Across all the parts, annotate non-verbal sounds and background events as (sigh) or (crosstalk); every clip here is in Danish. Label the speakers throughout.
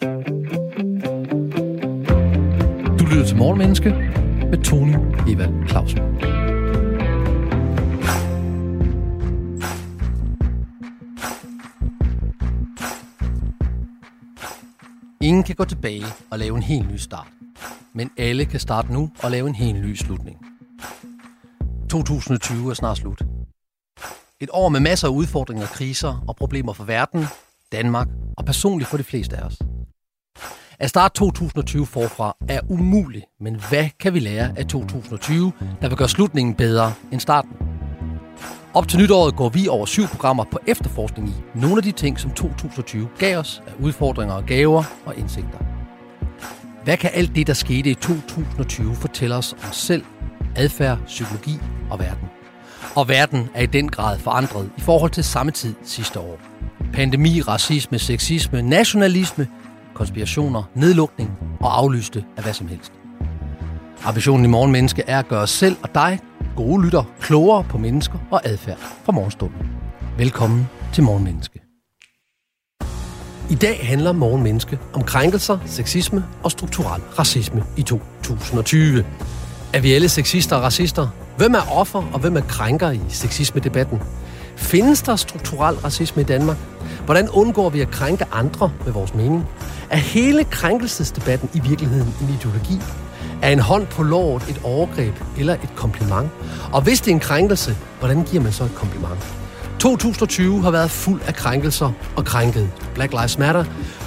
Speaker 1: Du lytter til Morgenmenneske med Tony Evald Clausen. Ingen kan gå tilbage og lave en helt ny start. Men alle kan starte nu og lave en helt ny slutning. 2020 er snart slut. Et år med masser af udfordringer, kriser og problemer for verden, Danmark og personligt for de fleste af os. At starte 2020 forfra er umuligt, men hvad kan vi lære af 2020, der vil gøre slutningen bedre end starten? Op til nytåret går vi over syv programmer på efterforskning i nogle af de ting, som 2020 gav os af udfordringer og gaver og indsigter. Hvad kan alt det, der skete i 2020, fortælle os om selv, adfærd, psykologi og verden? Og verden er i den grad forandret i forhold til samme tid sidste år. Pandemi, racisme, sexisme, nationalisme, konspirationer, nedlukning og aflyste af hvad som helst. Ambitionen i Morgenmenneske er at gøre os selv og dig, gode lytter, klogere på mennesker og adfærd fra morgenstunden. Velkommen til Morgenmenneske. I dag handler Morgenmenneske om krænkelser, sexisme og strukturel racisme i 2020. Er vi alle sexister og racister? Hvem er offer og hvem er krænker i sexisme-debatten? Findes der strukturel racisme i Danmark? Hvordan undgår vi at krænke andre med vores mening? Er hele krænkelsesdebatten i virkeligheden en ideologi? Er en hånd på låret et overgreb eller et kompliment? Og hvis det er en krænkelse, hvordan giver man så et kompliment? 2020 har været fuld af krænkelser og krænket. Black Lives Matter,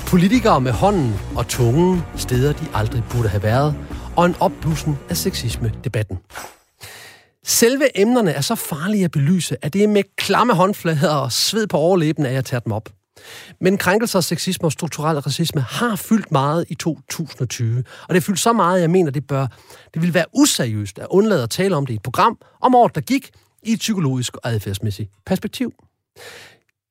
Speaker 1: politikere med hånden og tungen, steder de aldrig burde have været, og en opblussen af sexisme-debatten. Selve emnerne er så farlige at belyse, at det er med klamme håndflader og sved på overlæben, at jeg tager dem op. Men krænkelser, sexisme og strukturel racisme har fyldt meget i 2020. Og det er fyldt så meget, at jeg mener, det bør, det vil være useriøst at undlade at tale om det i et program om året, der gik i et psykologisk og adfærdsmæssigt perspektiv.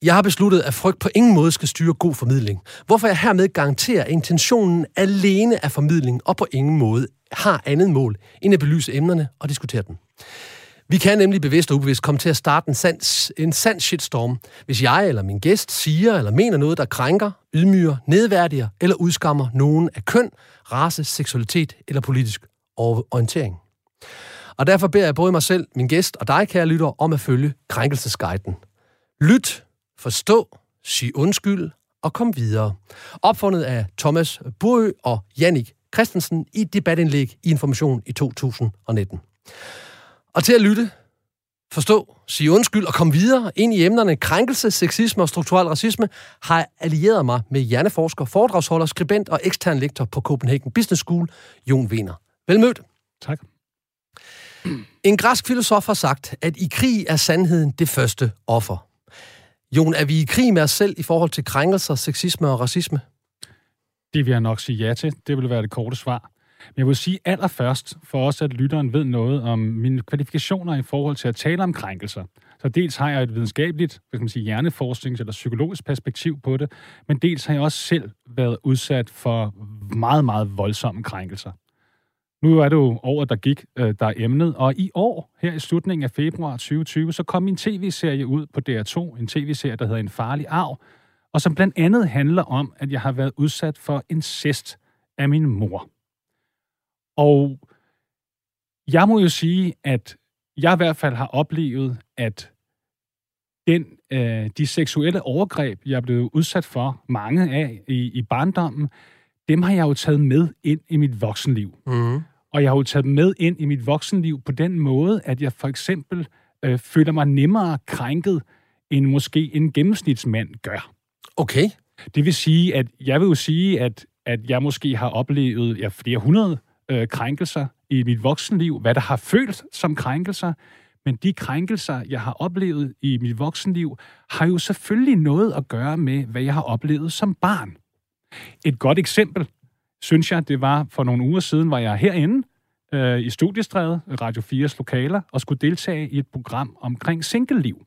Speaker 1: Jeg har besluttet, at frygt på ingen måde skal styre god formidling, hvorfor jeg hermed garanterer, at intentionen alene er formidling og på ingen måde har andet mål end at belyse emnerne og diskutere dem. Vi kan nemlig bevidst og ubevidst komme til at starte en sand, en sand shitstorm, hvis jeg eller min gæst siger eller mener noget, der krænker, ydmyger, nedværdiger eller udskammer nogen af køn, race, seksualitet eller politisk orientering. Og derfor beder jeg både mig selv, min gæst og dig, kære lytter, om at følge krænkelsesguiden. Lyt, forstå, sig undskyld og kom videre. Opfundet af Thomas Burø og Jannik Christensen i et debatindlæg i Information i 2019. Og til at lytte, forstå, sige undskyld og komme videre ind i emnerne krænkelse, sexisme og strukturel racisme, har jeg allieret mig med hjerneforsker, foredragsholder, skribent og ekstern lektor på Copenhagen Business School, Jon Wiener. Velmødt.
Speaker 2: Tak.
Speaker 1: En græsk filosof har sagt, at i krig er sandheden det første offer. Jon, er vi i krig med os selv i forhold til krænkelser, sexisme og racisme?
Speaker 2: Det vil jeg nok sige ja til. Det vil være det korte svar. Men jeg vil sige allerførst, for os at lytteren ved noget om mine kvalifikationer i forhold til at tale om krænkelser. Så dels har jeg et videnskabeligt, hvad skal man sige, hjerneforsknings- eller psykologisk perspektiv på det, men dels har jeg også selv været udsat for meget, meget voldsomme krænkelser. Nu er det jo året, der gik, øh, der er emnet, og i år, her i slutningen af februar 2020, så kom min tv-serie ud på DR2, en tv-serie, der hedder En farlig arv, og som blandt andet handler om, at jeg har været udsat for incest af min mor. Og jeg må jo sige, at jeg i hvert fald har oplevet, at den, øh, de seksuelle overgreb, jeg blev udsat for, mange af i, i barndommen, dem har jeg jo taget med ind i mit voksenliv. Mm. Og jeg har jo taget dem med ind i mit voksenliv på den måde, at jeg for eksempel øh, føler mig nemmere krænket, end måske en gennemsnitsmand gør.
Speaker 1: Okay.
Speaker 2: Det vil sige, at jeg vil jo sige, at, at jeg måske har oplevet ja, flere hundrede øh, krænkelser i mit voksenliv, hvad der har følt som krænkelser, men de krænkelser, jeg har oplevet i mit voksenliv, har jo selvfølgelig noget at gøre med, hvad jeg har oplevet som barn. Et godt eksempel, synes jeg, det var for nogle uger siden, var jeg herinde øh, i Studiestræde, Radio 4's lokaler, og skulle deltage i et program omkring single-liv.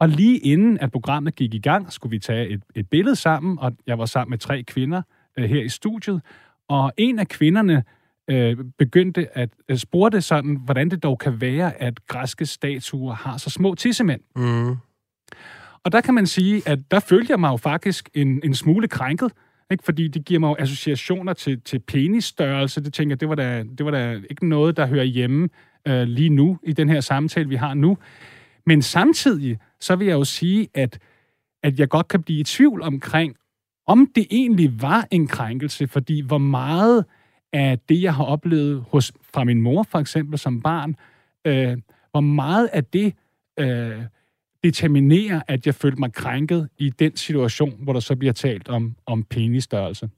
Speaker 2: Og lige inden at programmet gik i gang, skulle vi tage et, et billede sammen, og jeg var sammen med tre kvinder øh, her i studiet, og en af kvinderne øh, begyndte at øh, spurgte sådan, hvordan det dog kan være, at græske statuer har så små tissemænd. Mm. Og der kan man sige, at der følte jeg mig jo faktisk en, en smule krænket, ikke? Fordi det giver mig jo associationer til, til penisstørrelse. Det tænker jeg, det var da, det var da ikke noget, der hører hjemme øh, lige nu i den her samtale, vi har nu. Men samtidig, så vil jeg jo sige, at, at jeg godt kan blive i tvivl omkring, om det egentlig var en krænkelse, fordi hvor meget af det, jeg har oplevet hos, fra min mor for eksempel som barn, øh, hvor meget af det øh, determinerer, at jeg følte mig krænket i den situation, hvor der så bliver talt om, om penisstørrelse.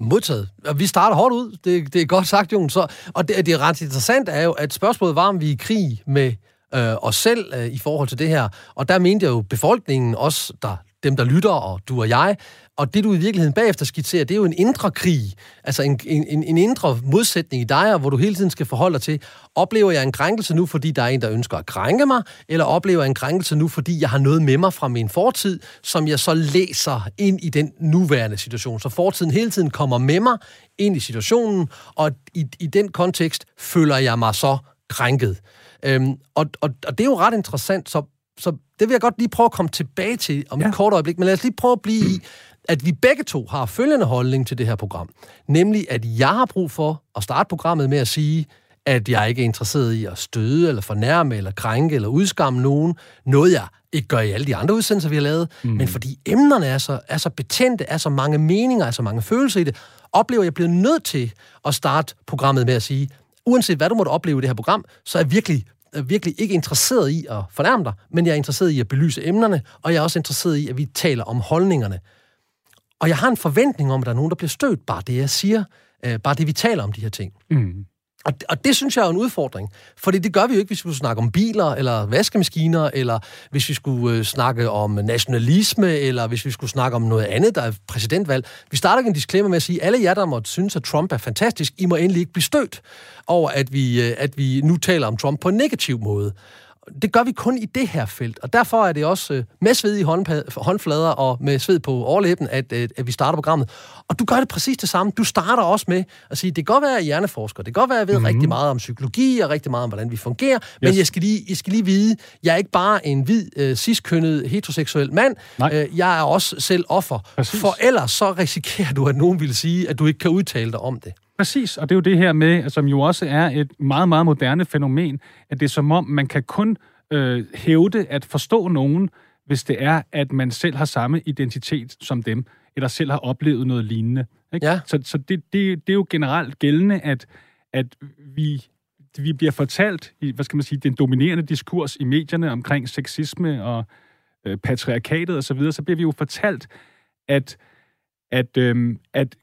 Speaker 1: Modtaget. Og vi starter hårdt ud. Det, det er godt sagt, Jon. Så, og det, det er ret interessant er jo, at spørgsmålet var, om vi er i krig med øh, os selv øh, i forhold til det her. Og der mente jeg jo befolkningen, også der, dem, der lytter, og du og jeg, og det, du i virkeligheden bagefter skitserer, det er jo en indre krig, altså en, en, en indre modsætning i dig, hvor du hele tiden skal forholde dig til, oplever jeg en krænkelse nu, fordi der er en, der ønsker at krænke mig, eller oplever jeg en krænkelse nu, fordi jeg har noget med mig fra min fortid, som jeg så læser ind i den nuværende situation. Så fortiden hele tiden kommer med mig ind i situationen, og i, i den kontekst føler jeg mig så krænket. Øhm, og, og, og det er jo ret interessant, så, så det vil jeg godt lige prøve at komme tilbage til om ja. et kort øjeblik, men lad os lige prøve at blive i, at vi begge to har følgende holdning til det her program. Nemlig, at jeg har brug for at starte programmet med at sige, at jeg ikke er interesseret i at støde, eller fornærme, eller krænke, eller udskamme nogen. Noget, jeg ikke gør i alle de andre udsendelser, vi har lavet. Mm. Men fordi emnerne er så, er så betændte, er så mange meninger, er så mange følelser i det, oplever jeg bliver nødt til at starte programmet med at sige, uanset hvad du måtte opleve i det her program, så er jeg virkelig er virkelig ikke interesseret i at fornærme dig, men jeg er interesseret i at belyse emnerne, og jeg er også interesseret i, at vi taler om holdningerne. Og jeg har en forventning om, at der er nogen, der bliver stødt bare det, jeg siger, øh, bare det, vi taler om de her ting. Mm. Og, og det synes jeg er en udfordring. Fordi det gør vi jo ikke, hvis vi skulle snakke om biler, eller vaskemaskiner, eller hvis vi skulle øh, snakke om nationalisme, eller hvis vi skulle snakke om noget andet, der er præsidentvalg. Vi starter en disclaimer med at sige, alle jer, der måtte synes, at Trump er fantastisk, I må endelig ikke blive stødt over, at vi, øh, at vi nu taler om Trump på en negativ måde det gør vi kun i det her felt, og derfor er det også øh, med sved i håndflader og med sved på overlæben, at, at, at vi starter programmet. Og du gør det præcis det samme. Du starter også med at sige, det kan godt være, at jeg er hjerneforsker, det kan godt være, at jeg ved mm-hmm. rigtig meget om psykologi og rigtig meget om, hvordan vi fungerer, yes. men jeg skal, lige, jeg skal lige vide, jeg er ikke bare en hvid, øh, ciskønnet, heteroseksuel mand, øh, jeg er også selv offer. Præcis. For ellers så risikerer du, at nogen vil sige, at du ikke kan udtale dig om det.
Speaker 2: Præcis, og det er jo det her med, som jo også er et meget, meget moderne fænomen, at det er som om, man kan kun øh, hævde at forstå nogen, hvis det er, at man selv har samme identitet som dem, eller selv har oplevet noget lignende. Ikke? Ja. Så, så det, det, det er jo generelt gældende, at, at vi, vi bliver fortalt i, hvad skal man sige, den dominerende diskurs i medierne omkring sexisme og øh, patriarkatet osv., så, videre, så bliver vi jo fortalt, at, at, øh, at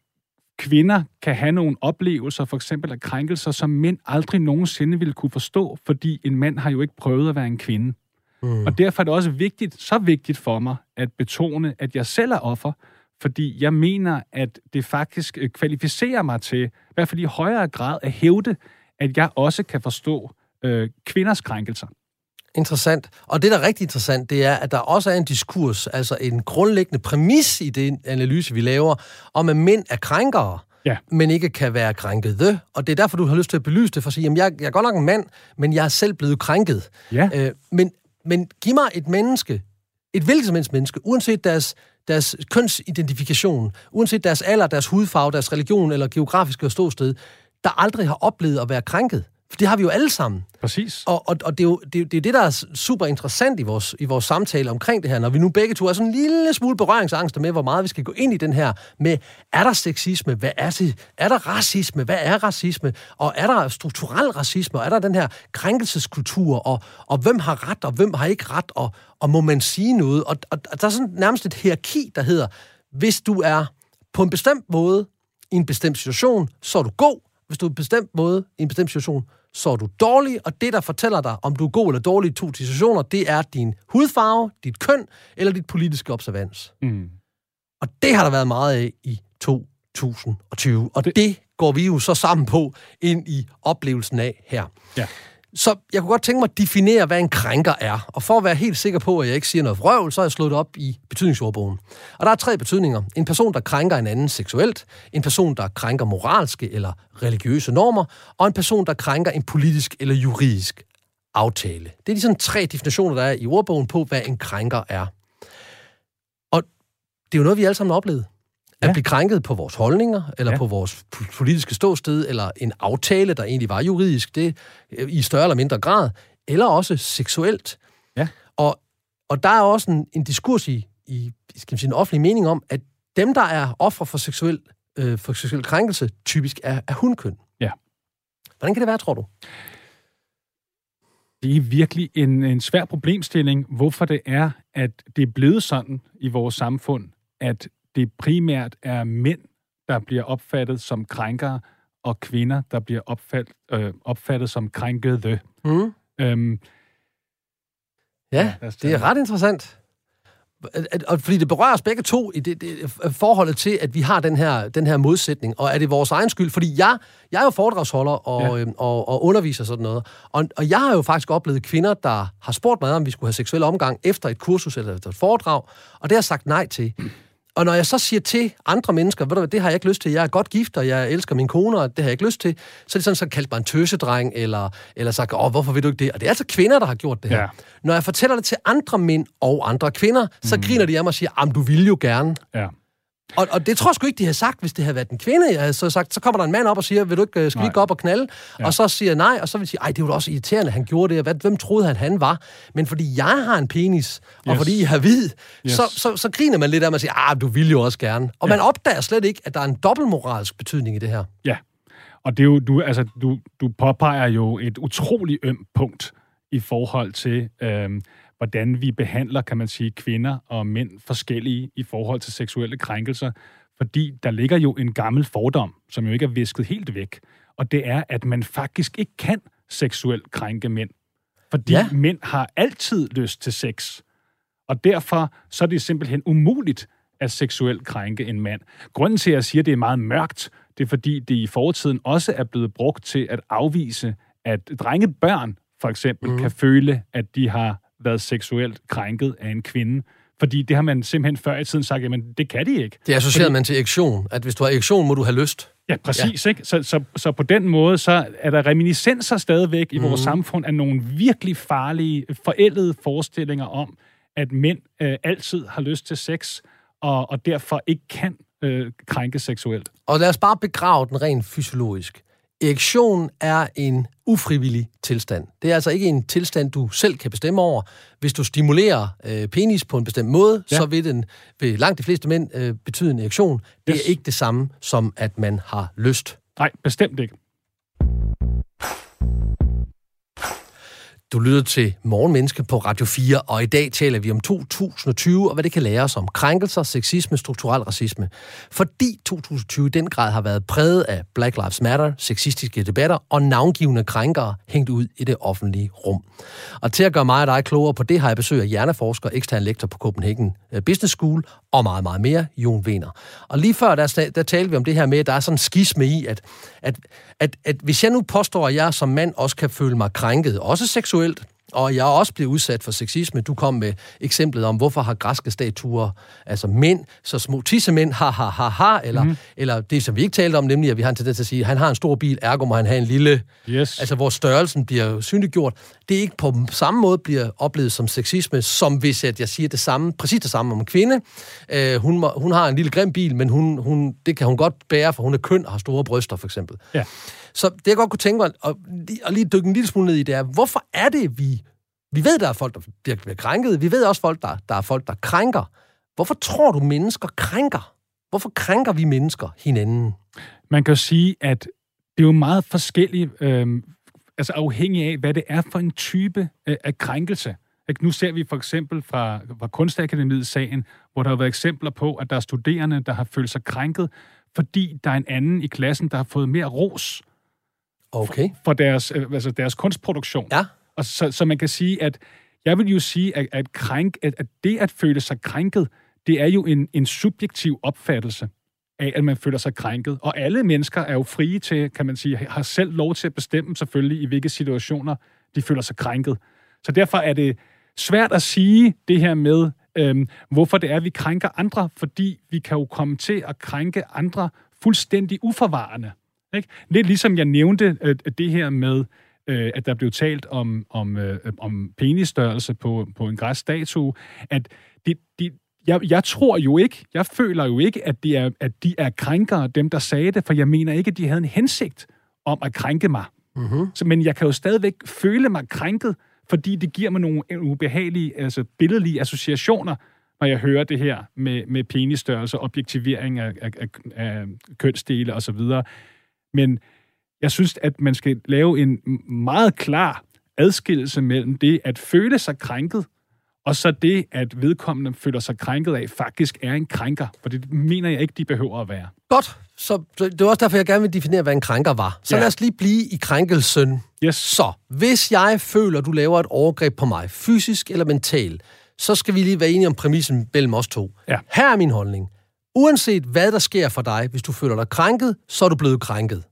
Speaker 2: kvinder kan have nogle oplevelser, for eksempel af krænkelser, som mænd aldrig nogensinde ville kunne forstå, fordi en mand har jo ikke prøvet at være en kvinde. Mm. Og derfor er det også vigtigt, så vigtigt for mig, at betone, at jeg selv er offer, fordi jeg mener, at det faktisk øh, kvalificerer mig til, i hvert fald i højere grad, at hævde, at jeg også kan forstå øh, kvinders krænkelser.
Speaker 1: Interessant. Og det, der er rigtig interessant, det er, at der også er en diskurs, altså en grundlæggende præmis i den analyse, vi laver, om at mænd er krænkere, ja. men ikke kan være krænkede. Og det er derfor, du har lyst til at belyse det, for at sige, jamen, jeg, jeg er godt nok en mand, men jeg er selv blevet krænket. Ja. Øh, men, men giv mig et menneske, et hvilket som helst menneske, uanset deres, deres kønsidentifikation, uanset deres alder, deres hudfarve, deres religion eller geografiske ståsted, der aldrig har oplevet at være krænket. For det har vi jo alle sammen.
Speaker 2: Præcis.
Speaker 1: Og, og, og det, er jo, det, det er det, der er super interessant i vores, i vores samtale omkring det her, når vi nu begge to er sådan en lille smule berøringsangst med, hvor meget vi skal gå ind i den her med, er der sexisme, hvad er det, er der racisme, hvad er racisme, og er der strukturel racisme, og er der den her krænkelseskultur, og, og hvem har ret, og hvem har ikke ret, og, og må man sige noget? Og, og, og der er sådan nærmest et hierarki, der hedder, hvis du er på en bestemt måde, i en bestemt situation, så er du god, hvis du er på en bestemt måde, i en bestemt situation, så er du dårlig, og det, der fortæller dig, om du er god eller dårlig i to situationer, det er din hudfarve, dit køn eller dit politiske observans. Mm. Og det har der været meget af i 2020, og det, det går vi jo så sammen på ind i oplevelsen af her. Ja. Så jeg kunne godt tænke mig at definere, hvad en krænker er. Og for at være helt sikker på, at jeg ikke siger noget vrøvl, så har jeg slået det op i betydningsordbogen. Og der er tre betydninger. En person, der krænker en anden seksuelt, en person, der krænker moralske eller religiøse normer, og en person, der krænker en politisk eller juridisk aftale. Det er de sådan tre definitioner, der er i ordbogen på, hvad en krænker er. Og det er jo noget, vi alle sammen har oplevet. At ja. blive krænket på vores holdninger, eller ja. på vores politiske ståsted, eller en aftale, der egentlig var juridisk, det i større eller mindre grad, eller også seksuelt.
Speaker 2: Ja.
Speaker 1: Og, og der er også en, en diskurs i, i skal man sige, en offentlig mening om, at dem, der er ofre for seksuel, øh, for seksuel krænkelse, typisk er, er hundkøn.
Speaker 2: Ja.
Speaker 1: Hvordan kan det være, tror du?
Speaker 2: Det er virkelig en, en svær problemstilling, hvorfor det er, at det er blevet sådan i vores samfund, at det primært er mænd, der bliver opfattet som krænkere, og kvinder, der bliver opfattet, øh, opfattet som krænkede.
Speaker 1: Mm. Øhm, ja, ja det er ret interessant. Og fordi det berører os begge to i det, det, forholdet til, at vi har den her, den her modsætning, og er det vores egen skyld? Fordi jeg, jeg er jo foredragsholder og, ja. øhm, og, og underviser sådan noget, og, og jeg har jo faktisk oplevet kvinder, der har spurgt mig, om vi skulle have seksuel omgang efter et kursus eller et foredrag, og det har jeg sagt nej til. Og når jeg så siger til andre mennesker, ved du hvad, det har jeg ikke lyst til, jeg er godt gift, og jeg elsker min kone, og det har jeg ikke lyst til, så er det sådan, så kaldt mig en tøsedreng, eller, eller sagt, åh, hvorfor vil du ikke det? Og det er altså kvinder, der har gjort det her. Ja. Når jeg fortæller det til andre mænd og andre kvinder, så mm. griner de af mig og siger, jamen, du vil jo gerne.
Speaker 2: Ja.
Speaker 1: Og, og det tror jeg sgu ikke, de havde sagt, hvis det havde været en kvinde. Jeg havde så sagt, så kommer der en mand op og siger, vil du ikke, øh, skal vi gå op og knalde? Ja. Og så siger jeg nej, og så vil jeg sige, ej, det var også irriterende, han gjorde det. Hvad, hvem troede han, han var? Men fordi jeg har en penis, og yes. fordi I har hvid, yes. så, så, så, griner man lidt af mig og siger, ah, du vil jo også gerne. Og ja. man opdager slet ikke, at der er en dobbeltmoralsk betydning i det her.
Speaker 2: Ja, og det er jo, du, altså, du, du påpeger jo et utroligt ømt punkt i forhold til... Øhm, hvordan vi behandler, kan man sige, kvinder og mænd forskellige i forhold til seksuelle krænkelser, fordi der ligger jo en gammel fordom, som jo ikke er visket helt væk, og det er, at man faktisk ikke kan seksuelt krænke mænd. Fordi ja. mænd har altid lyst til sex. Og derfor så er det simpelthen umuligt at seksuelt krænke en mand. Grunden til, at jeg siger, at det er meget mørkt, det er fordi, det i fortiden også er blevet brugt til at afvise, at drengebørn for eksempel mm. kan føle, at de har været seksuelt krænket af en kvinde. Fordi det har man simpelthen før i tiden sagt, jamen det kan de ikke.
Speaker 1: Det associerer Fordi, man til ektion, at hvis du har ektion, må du have lyst.
Speaker 2: Ja, præcis. Ja. Ikke? Så, så, så på den måde, så er der reminiscenser stadigvæk i mm. vores mhm. samfund af nogle virkelig farlige, forældede forestillinger om, at mænd øh, altid har lyst til sex, og, og derfor ikke kan øh, krænke seksuelt.
Speaker 1: Og lad os bare begrave den rent fysiologisk. Erektion er en ufrivillig tilstand. Det er altså ikke en tilstand, du selv kan bestemme over. Hvis du stimulerer øh, penis på en bestemt måde, ja. så vil den ved langt de fleste mænd øh, betyde en erektion. Det yes. er ikke det samme som, at man har lyst.
Speaker 2: Nej, bestemt ikke.
Speaker 1: Du lytter til Morgenmenneske på Radio 4, og i dag taler vi om 2020 og hvad det kan lære os om krænkelser, sexisme, strukturel racisme. Fordi 2020 i den grad har været præget af Black Lives Matter, sexistiske debatter og navngivende krænkere hængt ud i det offentlige rum. Og til at gøre mig og dig klogere på det, har jeg besøg af hjerneforsker, ekstern lektor på Copenhagen øh, Business School og meget, meget mere, Jon Vener. Og lige før, der, der talte vi om det her med, at der er sådan en skisme i, at, at, at, at hvis jeg nu påstår, at jeg som mand også kan føle mig krænket, også seksuelt, og jeg er også blevet udsat for sexisme. Du kom med eksemplet om, hvorfor har græske statuer, altså mænd, så små tissemænd, ha, ha, ha, ha, eller, mm. eller det, som vi ikke talte om, nemlig at vi har en tendens til at sige, han har en stor bil, ergo må han have en lille,
Speaker 2: yes.
Speaker 1: altså hvor størrelsen bliver synliggjort. Det er ikke på samme måde bliver oplevet som sexisme, som hvis at jeg siger det samme, præcis det samme om en kvinde. Uh, hun, må, hun har en lille grim bil, men hun, hun, det kan hun godt bære, for hun er køn og har store bryster, for eksempel.
Speaker 2: Ja.
Speaker 1: Så det, jeg godt kunne tænke mig at, at lige dykke en lille smule ned i, det er, hvorfor er det, vi... Vi ved, der er folk, der bliver, bliver krænket. Vi ved også, folk, der, der er folk, der krænker. Hvorfor tror du, mennesker krænker? Hvorfor krænker vi mennesker hinanden?
Speaker 2: Man kan jo sige, at det er jo meget forskelligt, øh, altså afhængig af, hvad det er for en type øh, af krænkelse. Nu ser vi for eksempel fra, fra Kunstakademiet sagen, hvor der har været eksempler på, at der er studerende, der har følt sig krænket, fordi der er en anden i klassen, der har fået mere ros
Speaker 1: okay.
Speaker 2: for, for deres, øh, altså deres kunstproduktion.
Speaker 1: Ja.
Speaker 2: Og så, så man kan sige, at jeg vil jo sige, at, at, krænk, at, at det at føle sig krænket, det er jo en, en subjektiv opfattelse af, at man føler sig krænket. Og alle mennesker er jo frie til, kan man sige, har selv lov til at bestemme selvfølgelig, i hvilke situationer de føler sig krænket. Så derfor er det svært at sige det her med, øhm, hvorfor det er, at vi krænker andre, fordi vi kan jo komme til at krænke andre fuldstændig uforvarende. Ikke? Lidt ligesom jeg nævnte øh, det her med, øh, at der blev talt om, om, øh, om penisstørrelse på, på en græsstatue, at det, det, jeg, jeg tror jo ikke, jeg føler jo ikke, at, det er, at de er krænkere, dem der sagde det, for jeg mener ikke, at de havde en hensigt om at krænke mig.
Speaker 1: Mm-hmm.
Speaker 2: Så, men jeg kan jo stadigvæk føle mig krænket, fordi det giver mig nogle ubehagelige, altså billedlige associationer, når jeg hører det her med, med penisstørrelse, objektivering af, af, af, af kønsdele osv. Men jeg synes, at man skal lave en meget klar adskillelse mellem det at føle sig krænket, og så det, at vedkommende føler sig krænket af, faktisk er en krænker. For det mener jeg ikke, de behøver at være.
Speaker 1: Godt. Så, det er også derfor, jeg gerne vil definere, hvad en krænker var. Så ja. lad os lige blive i krænkelsen.
Speaker 2: Yes.
Speaker 1: Så, hvis jeg føler, at du laver et overgreb på mig, fysisk eller mentalt, så skal vi lige være enige om præmissen mellem os to.
Speaker 2: Ja.
Speaker 1: Her er min holdning. Uanset hvad der sker for dig, hvis du føler dig krænket, så er du blevet krænket.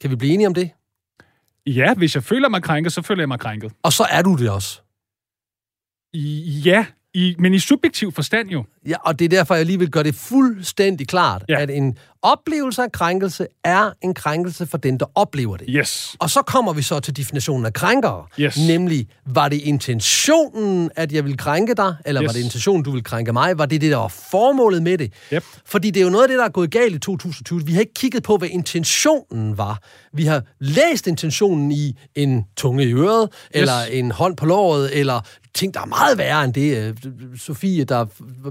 Speaker 1: Kan vi blive enige om det?
Speaker 2: Ja, hvis jeg føler mig krænket, så føler jeg mig krænket.
Speaker 1: Og så er du det også.
Speaker 2: Ja, i, men i subjektiv forstand jo.
Speaker 1: Ja, og det er derfor, jeg lige vil gøre det fuldstændig klart,
Speaker 2: Ja.
Speaker 1: at en oplevelse af krænkelse er en krænkelse for den, der oplever det.
Speaker 2: Yes.
Speaker 1: Og så kommer vi så til definitionen af krænkere.
Speaker 2: Yes.
Speaker 1: Nemlig, var det intentionen, at jeg ville krænke dig, eller yes. Var det intentionen, du ville krænke mig? Var det det, der var formålet med det?
Speaker 2: Yep.
Speaker 1: Fordi det er jo noget af det, der er gået galt i 2020. Vi har ikke kigget på, hvad intentionen var. Vi har læst intentionen i en tunge i øret, yes. eller en hånd på låret, eller ting, der er meget værre end det. Øh, Sofie, der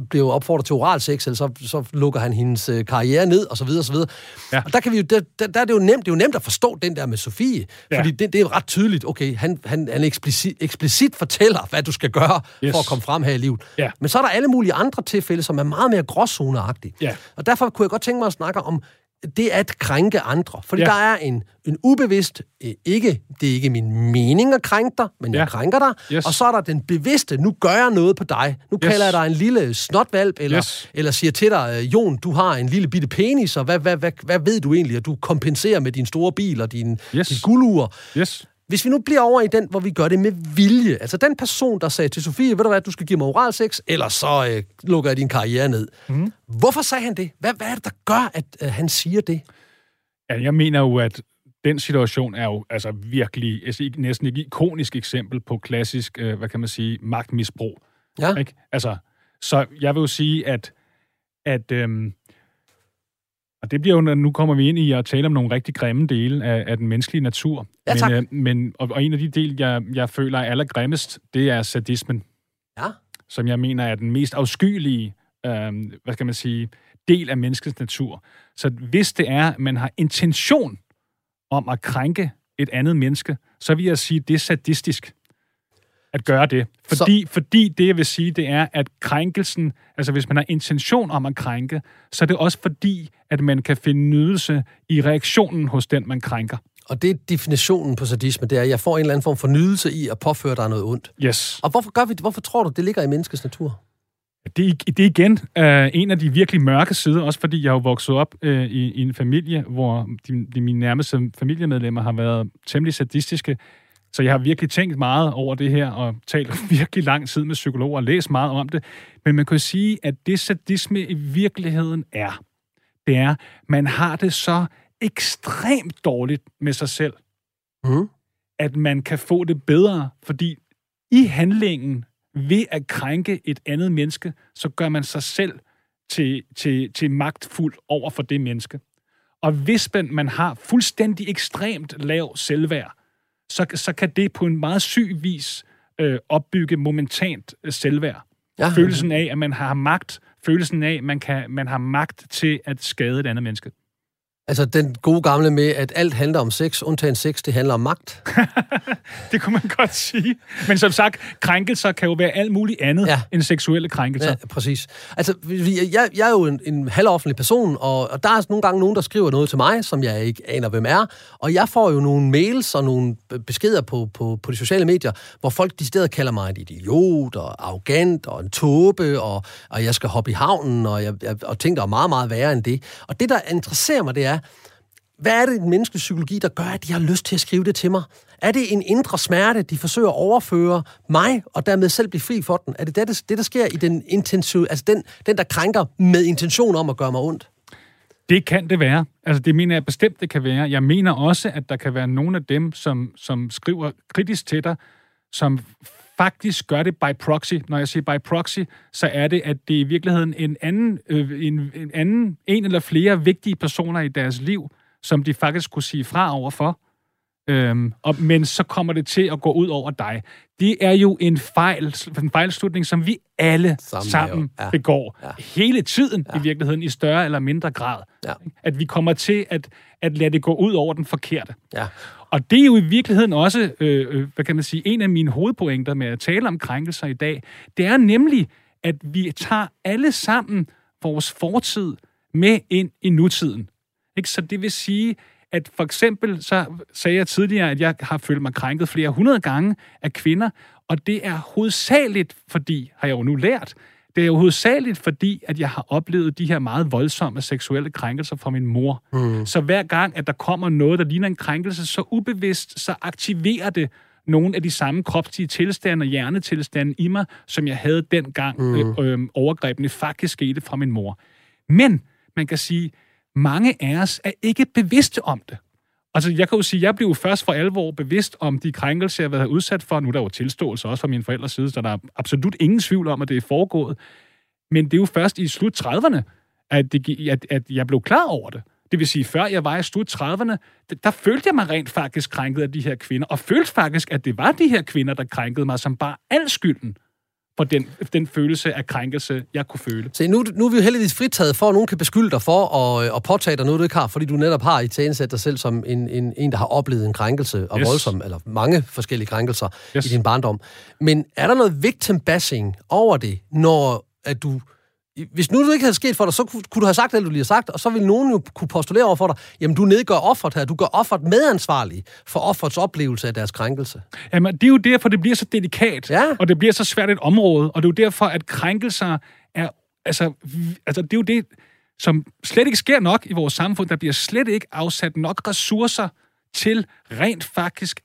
Speaker 1: blev opfordret til oral sex, eller så, så lukker han hendes øh, karriere ned, og så videre, og så videre.
Speaker 2: Ja.
Speaker 1: Og der, kan vi jo, der, der, der er det jo nemt, det er jo nemt at forstå den der med Sofie,
Speaker 2: Ja.
Speaker 1: fordi det, det er ret tydeligt, okay, han, han, han eksplicit, eksplicit fortæller, hvad du skal gøre
Speaker 2: Yes.
Speaker 1: for at komme frem her i livet.
Speaker 2: Ja.
Speaker 1: Men så er der alle mulige andre tilfælde, som er meget mere gråzoneagtige.
Speaker 2: Ja.
Speaker 1: Og derfor kunne jeg godt tænke mig at snakke om det at krænke andre. Fordi
Speaker 2: Ja.
Speaker 1: der er en, en ubevidst, øh, ikke, det er ikke min mening at krænke dig, men jeg
Speaker 2: Ja.
Speaker 1: krænker dig.
Speaker 2: Yes.
Speaker 1: Og så er der den bevidste, nu gør jeg noget på dig. Nu
Speaker 2: Yes.
Speaker 1: kalder jeg dig en lille snotvalp, eller,
Speaker 2: Yes.
Speaker 1: eller siger til dig, øh, Jon, du har en lille bitte penis, og hvad, hvad, hvad, hvad ved du egentlig, at du kompenserer med din store bil og din,
Speaker 2: Yes.
Speaker 1: din guldur.
Speaker 2: Yes.
Speaker 1: Hvis vi nu bliver over i den, hvor vi gør det med vilje, altså den person, der sagde til Sofie, ved du hvad, du skal give mig oral sex, eller så øh, lukker jeg din karriere ned. Mm. Hvorfor sagde han det? Hvad, hvad er det, der gør, at øh, han siger det?
Speaker 2: Ja, jeg mener jo, at den situation er jo altså virkelig, altså næsten et ikonisk eksempel på klassisk, øh, hvad kan man sige, magtmisbrug.
Speaker 1: Ja,
Speaker 2: Ikke? Altså, så jeg vil jo sige, at, at øhm, og det bliver jo, nu kommer vi ind i at tale om nogle rigtig grimme dele af, af den menneskelige natur.
Speaker 1: Ja, tak.
Speaker 2: Men, øh, men, og, og en af de dele, jeg, jeg føler er allergrimmest, det er sadismen,
Speaker 1: ja.
Speaker 2: som jeg mener er den mest afskyelige, øhm, hvad skal man sige, del af menneskets natur. Så hvis det er, at man har intention om at krænke et andet menneske, så vil jeg sige, at det er sadistisk at gøre det. Fordi, så... fordi det, jeg vil sige, det er, at krænkelsen, altså hvis man har intention om at krænke, så er det også fordi, at man kan finde nydelse i reaktionen hos den, man krænker.
Speaker 1: Og det er definitionen på sadisme, det er, at jeg får en eller anden form for nydelse i at påføre dig noget ondt.
Speaker 2: Yes.
Speaker 1: Og hvorfor gør vi? Hvorfor tror du, det ligger i menneskets natur?
Speaker 2: Det, det er igen øh, en af de virkelig mørke sider, også fordi jeg jo vokset op øh, i, i en familie, hvor de, de mine nærmeste familiemedlemmer har været temmelig sadistiske. Så jeg har virkelig tænkt meget over det her, og talt (laughs) virkelig lang tid med psykologer og læst meget om det. Men man kan sige, at det sadisme i virkeligheden er, det er, man har det så ekstremt dårligt med sig selv,
Speaker 1: Mm.
Speaker 2: at man kan få det bedre, fordi i handlingen ved at krænke et andet menneske, så gør man sig selv til, til, til magtfuld over for det menneske. Og hvis man, man har fuldstændig ekstremt lav selvværd, så, så kan det på en meget syg vis øh, opbygge momentant øh, selvværd.
Speaker 1: Ja.
Speaker 2: Følelsen af, at man har magt, følelsen af, at man, kan, man har magt til at skade et andet menneske.
Speaker 1: Altså den gode gamle med, at alt handler om sex, undtagen sex, det handler om magt. (laughs)
Speaker 2: Det kunne man godt sige. Men som sagt, krænkelser kan jo være alt muligt andet
Speaker 1: Ja.
Speaker 2: end seksuelle krænkelser.
Speaker 1: Ja, præcis. Altså, jeg, jeg er jo en, en halvoffentlig person, og, og der er nogle gange nogen, der skriver noget til mig, som jeg ikke aner, hvem er. Og jeg får jo nogle mails og nogle beskeder på, på, på de sociale medier, hvor folk de steder kalder mig en idiot og arrogant og en tåbe, og, og jeg skal hoppe i havnen, og, jeg, jeg, og ting, der er meget, meget værre end det. Og det, der interesserer mig, det er, hvad er det i den menneskelige psykologi, der gør, at de har lyst til at skrive det til mig? Er det en indre smerte, de forsøger at overføre mig, og dermed selv blive fri for den? Er det det, det, der sker i den intention, altså den, den, der krænker med intention om at gøre mig ondt?
Speaker 2: Det kan det være. Altså, det mener jeg bestemt, det kan være. Jeg mener også, at der kan være nogle af dem, som, som skriver kritisk til dig, som faktisk gør det by proxy. Når jeg siger by proxy, så er det, at det er i virkeligheden en anden, øh, en, en anden, en eller flere vigtige personer i deres liv, som de faktisk kunne sige fra overfor. Øhm, og, men så kommer det til at gå ud over dig. Det er jo en fejl, en fejlslutning, som vi alle sammen, sammen ja. begår ja. hele tiden ja. i virkeligheden, i større eller mindre grad. Ja. At vi kommer til at, at lade det gå ud over den forkerte. Ja. Og det er jo i virkeligheden også, øh, øh, hvad kan man sige, en af mine hovedpointer med at tale om krænkelser i dag. Det er nemlig, at vi tager alle sammen vores fortid med ind i nutiden. Ikke? Så det vil sige, at for eksempel, så sagde jeg tidligere, at jeg har følt mig krænket flere hundrede gange af kvinder, og det er hovedsageligt, fordi, har jeg jo nu lært, det er jo hovedsageligt fordi, at jeg har oplevet de her meget voldsomme seksuelle krænkelser fra min mor. Mm. Så hver gang, at der kommer noget, der ligner en krænkelse, så ubevidst, så aktiverer det nogle af de samme kropslige tilstande og hjernetilstande i mig, som jeg havde dengang mm. øh, øh, overgrebene faktisk skete fra min mor. Men man kan sige, mange af os er ikke bevidste om det. Altså, jeg kan jo sige, at jeg blev først for alvor bevidst om de krænkelser, jeg havde været udsat for. Nu er der jo tilståelse også fra mine forældres side, så der er absolut ingen tvivl om, at det er foregået. Men det er jo først i slut 30'erne, at, det, at, at jeg blev klar over det. Det vil sige, før jeg var i slut 30'erne, der følte jeg mig rent faktisk krænket af de her kvinder, og følte faktisk, at det var de her kvinder, der krænkede mig, som bare al skylden for den, den følelse af krænkelse, jeg kunne føle.
Speaker 1: Se, nu, nu er vi jo heldigvis fritaget for, at nogen kan beskylde dig for at, at påtage dig noget, du ikke har, fordi du netop har i dig selv som en, en, en, der har oplevet en krænkelse, og yes. voldsom, eller mange forskellige krænkelser yes. i din barndom. Men er der noget victim bashing over det, når at du hvis nu det ikke havde sket for dig, så kunne, kunne du have sagt det, du lige har sagt, og så ville nogen jo kunne postulere over for dig, jamen du nedgør offeret her, du gør offeret medansvarlig for offerets oplevelse af deres krænkelse.
Speaker 2: Jamen det er jo derfor, det bliver så delikat, ja. og det bliver så svært et område, og det er jo derfor, at krænkelser er, altså, altså det er jo det, som slet ikke sker nok i vores samfund, der bliver slet ikke afsat nok ressourcer til rent faktisk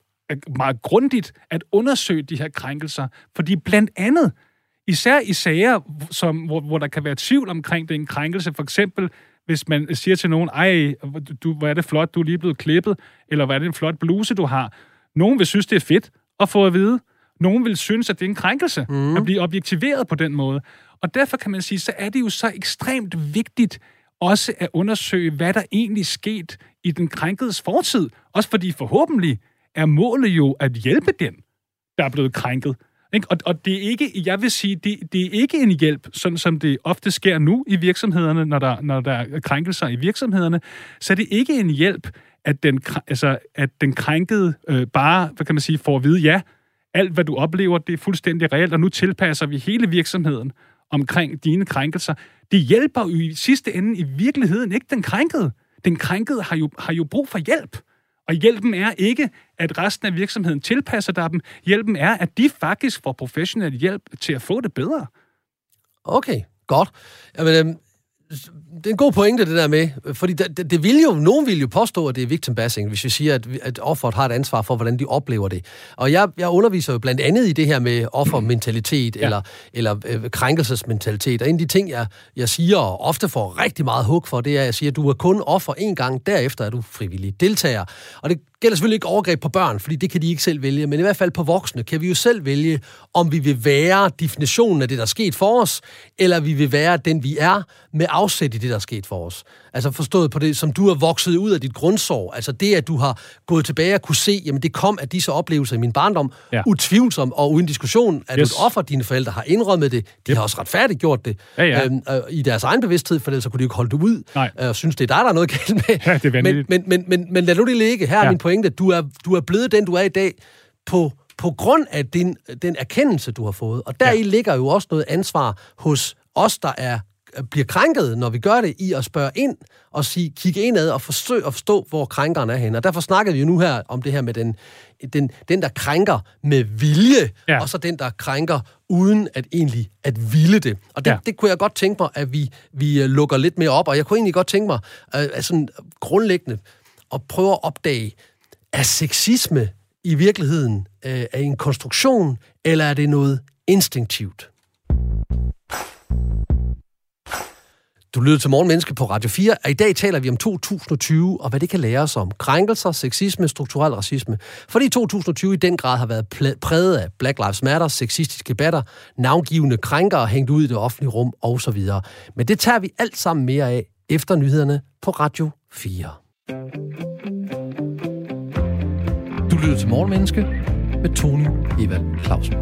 Speaker 2: meget grundigt at undersøge de her krænkelser, fordi blandt andet Især i sager, som, hvor, hvor der kan være tvivl omkring det en krænkelse. For eksempel, hvis man siger til nogen, ej, du, hvor er det flot, du er lige blevet klippet, eller hvad er det en flot bluse, du har. Nogen vil synes, det er fedt at få at vide. Nogen vil synes, at det er en krænkelse mm. at blive objektiveret på den måde. Og derfor kan man sige, så er det jo så ekstremt vigtigt også at undersøge, hvad der egentlig sket i den krænkedes fortid. Også fordi forhåbentlig er målet jo at hjælpe den, der er blevet krænket. Ikke? Og, og det er ikke, jeg vil sige, det, det er ikke en hjælp, sådan som det ofte sker nu i virksomhederne, når der, når der er krænkelser i virksomhederne, så er det ikke en hjælp, at den, altså, at den krænkede øh, bare, hvad kan man sige, får at vide, ja, alt hvad du oplever, det er fuldstændig reelt, og nu tilpasser vi hele virksomheden omkring dine krænkelser. Det hjælper jo i sidste ende i virkeligheden ikke den krænkede. Den krænkede har jo, har jo brug for hjælp. Og hjælpen er ikke, at resten af virksomheden tilpasser dig dem. Hjælpen er, at de faktisk får professionel hjælp til at få det bedre.
Speaker 1: Okay, godt. Jamen, øhm, det er en god pointe, det der med, fordi det, det, det vil jo, nogen vil jo påstå, at det er victim bashing, hvis vi siger, at, at offeret har et ansvar for, hvordan de oplever det. Og jeg, jeg underviser jo blandt andet i det her med offermentalitet, ja. eller, eller øh, krænkelsesmentalitet, og en af de ting, jeg, jeg siger, og ofte får rigtig meget hug for, det er, at jeg siger, at du er kun offer en gang, derefter er du frivillig deltager. Og det gælder selvfølgelig ikke overgreb på børn, fordi det kan de ikke selv vælge, men i hvert fald på voksne kan vi jo selv vælge, om vi vil være definitionen af det, der er sket for os, eller vi vil være den, vi er, med afsæt i det, der er sket for os. Altså forstået på det, som du har vokset ud af dit grundsorg. Altså det, at du har gået tilbage og kunne se, jamen det kom af disse oplevelser i min barndom, ja. utvivlsomt og uden diskussion, at yes. du offer, dine forældre har indrømmet det, de yep. har også retfærdigt gjort det ja, ja. Øhm, øh, i deres egen bevidsthed, for ellers så kunne de jo ikke holde det ud, Nej. Øh, og synes, det er dig, der er noget galt med. Ja, det er men, men, men, men, men lad nu det ligge. Her er ja. min pointe. Du er, du er blevet den, du er i dag, på på grund af din, den erkendelse, du har fået. Og deri ja. ligger jo også noget ansvar hos os, der er bliver krænket, når vi gør det, i at spørge ind og sige, kigge indad og forsøge at forstå, hvor krænkeren er henne. Og derfor snakker vi jo nu her om det her med den, den, den der krænker med vilje, ja. og så den, der krænker uden at egentlig at ville det. Og det, ja. det kunne jeg godt tænke mig, at vi, vi øh, lukker lidt mere op, og jeg kunne egentlig godt tænke mig, øh, sådan grundlæggende, at prøve at opdage, er sexisme i virkeligheden øh, er en konstruktion, eller er det noget instinktivt? Du lyder til Morgenmenneske på Radio 4, og i dag taler vi om 2020 og hvad det kan lære os om krænkelser, sexisme, strukturel racisme. Fordi 2020 i den grad har været præget af Black Lives Matter, sexistiske debatter, navngivende krænkere hængt ud i det offentlige rum osv. Men det tager vi alt sammen mere af efter nyhederne på Radio 4. Du lytter til Morgenmenneske med Tony Evald Clausen.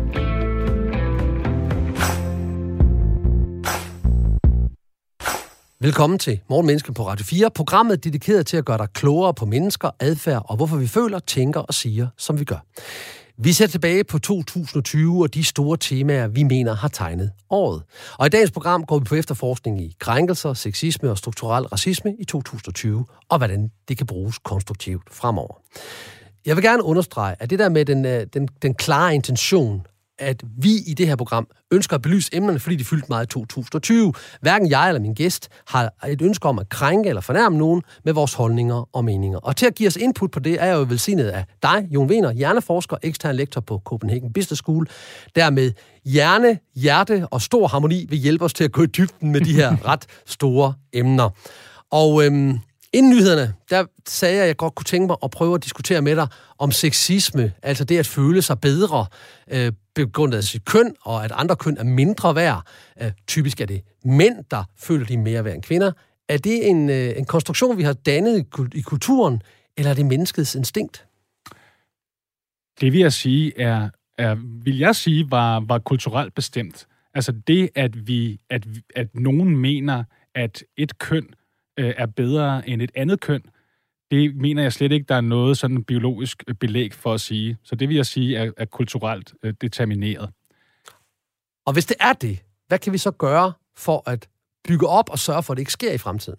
Speaker 1: Velkommen til Morgenmenneske på Radio 4, programmet dedikeret til at gøre dig klogere på mennesker, adfærd og hvorfor vi føler, tænker og siger, som vi gør. Vi ser tilbage på 2020 og de store temaer, vi mener har tegnet året. Og i dagens program går vi på efterforskning i krænkelser, sexisme og strukturel racisme i 2020, og hvordan det kan bruges konstruktivt fremover. Jeg vil gerne understrege, at det der med den, øh, den, den klare intention at vi i det her program ønsker at belyse emnerne, fordi de fyldte meget i 2020. Hverken jeg eller min gæst har et ønske om at krænke eller fornærme nogen med vores holdninger og meninger. Og til at give os input på det, er jeg jo velsignet af dig, Jon Wiener, hjerneforsker, ekstern lektor på Copenhagen Business School. Dermed hjerne, hjerte og stor harmoni vil hjælpe os til at gå i dybden med de her (laughs) ret store emner. Og øhm, Inden nyhederne, der sagde jeg, at jeg godt kunne tænke mig at prøve at diskutere med dig om sexisme, altså det at føle sig bedre øh, begrundet af sit køn, og at andre køn er mindre værd. Øh, typisk er det mænd, der føler de mere værd end kvinder. Er det en, øh, en konstruktion, vi har dannet i kulturen, eller er det menneskets instinkt?
Speaker 2: Det vil jeg sige er, er vil jeg sige, var, var kulturelt bestemt. Altså det, at vi, at, at nogen mener, at et køn øh, er bedre end et andet køn, det mener jeg slet ikke, der er noget sådan biologisk øh, belæg for at sige. Så det vil jeg sige er, er kulturelt øh, determineret.
Speaker 1: Og hvis det er det, hvad kan vi så gøre for at bygge op og sørge for, at det ikke sker i fremtiden?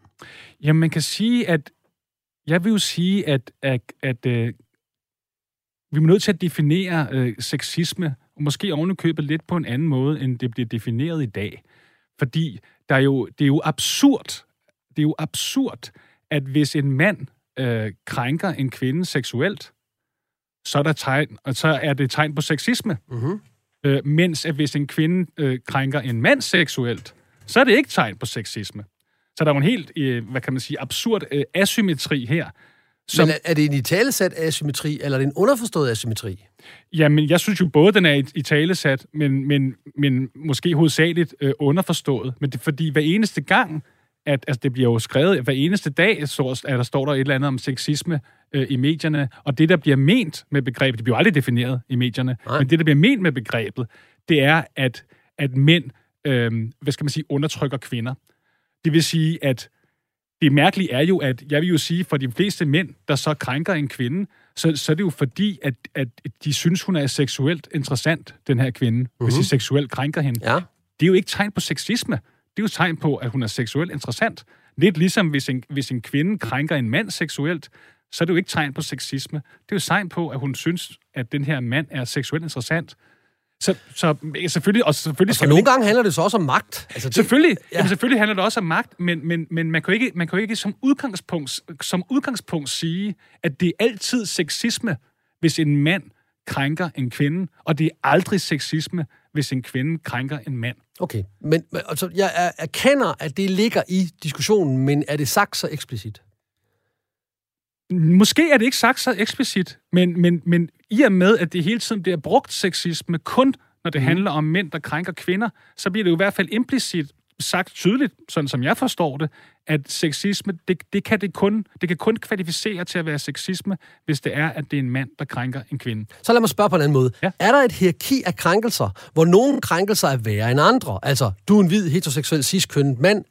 Speaker 2: Jamen, man kan sige, at jeg vil jo sige, at, at, at øh, vi er nødt til at definere øh, sexisme, og måske ovenikøbet lidt på en anden måde, end det bliver defineret i dag. Fordi der er jo, det er jo absurd, det er jo absurd, at hvis en mand øh, krænker en kvinde seksuelt, så er, der tegn, og så er det tegn på sexisme. Mm-hmm. Øh, mens at hvis en kvinde øh, krænker en mand seksuelt, så er det ikke tegn på sexisme. Så der er jo en helt, øh, hvad kan man sige, absurd øh, asymmetri her.
Speaker 1: Som, Men er det en italesat asymmetri, eller er det en underforstået asymmetri?
Speaker 2: Jamen, jeg synes jo både, den er i talesat, men, men, men måske hovedsageligt øh, underforstået. Men det er fordi, hver eneste gang, at altså, det bliver jo skrevet hver eneste dag, så, at der står der et eller andet om sexisme øh, i medierne, og det, der bliver ment med begrebet, det bliver jo aldrig defineret i medierne, Nej. men det, der bliver ment med begrebet, det er, at, at mænd, øh, hvad skal man sige, undertrykker kvinder. Det vil sige, at det mærkelige er jo, at jeg vil jo sige, for de fleste mænd, der så krænker en kvinde, så, så er det jo fordi, at, at de synes, hun er seksuelt interessant, den her kvinde, uh-huh. hvis de mhm. seksuelt krænker hende. Ja. Det er jo ikke tegn på sexisme det er jo tegn på, at hun er seksuelt interessant. Lidt ligesom hvis en, hvis en kvinde krænker en mand seksuelt, så er det jo ikke tegn på sexisme. Det er jo tegn på, at hun synes, at den her mand er seksuelt interessant. Så, så selvfølgelig... Og selvfølgelig
Speaker 1: og så nogle ikke, gange handler det så også om magt.
Speaker 2: Altså, det, selvfølgelig, ja. jamen, selvfølgelig handler det også om magt, men, men, men man, kan jo ikke, man kan jo ikke som udgangspunkt, som udgangspunkt sige, at det er altid sexisme, hvis en mand krænker en kvinde, og det er aldrig sexisme, hvis en kvinde krænker en mand.
Speaker 1: Okay, men altså, jeg erkender, at det ligger i diskussionen, men er det sagt så eksplicit?
Speaker 2: Måske er det ikke sagt så eksplicit, men, men, men i og med, at det hele tiden bliver brugt sexisme kun, når det mm. handler om mænd, der krænker kvinder, så bliver det jo i hvert fald implicit sagt tydeligt, sådan som jeg forstår det, at sexisme, det, det, kan det, kun, det kan kun kvalificere til at være sexisme, hvis det er, at det er en mand, der krænker en kvinde.
Speaker 1: Så lad mig spørge på en anden måde. Ja. Er der et hierarki af krænkelser, hvor nogle krænkelser er værre end andre? Altså, du er en hvid, heteroseksuel, cis-kønnet mand,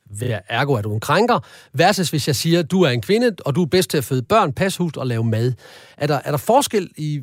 Speaker 1: ergo er du en krænker, versus hvis jeg siger, du er en kvinde, og du er bedst til at føde børn, passe hus og lave mad. Er der, er der forskel i...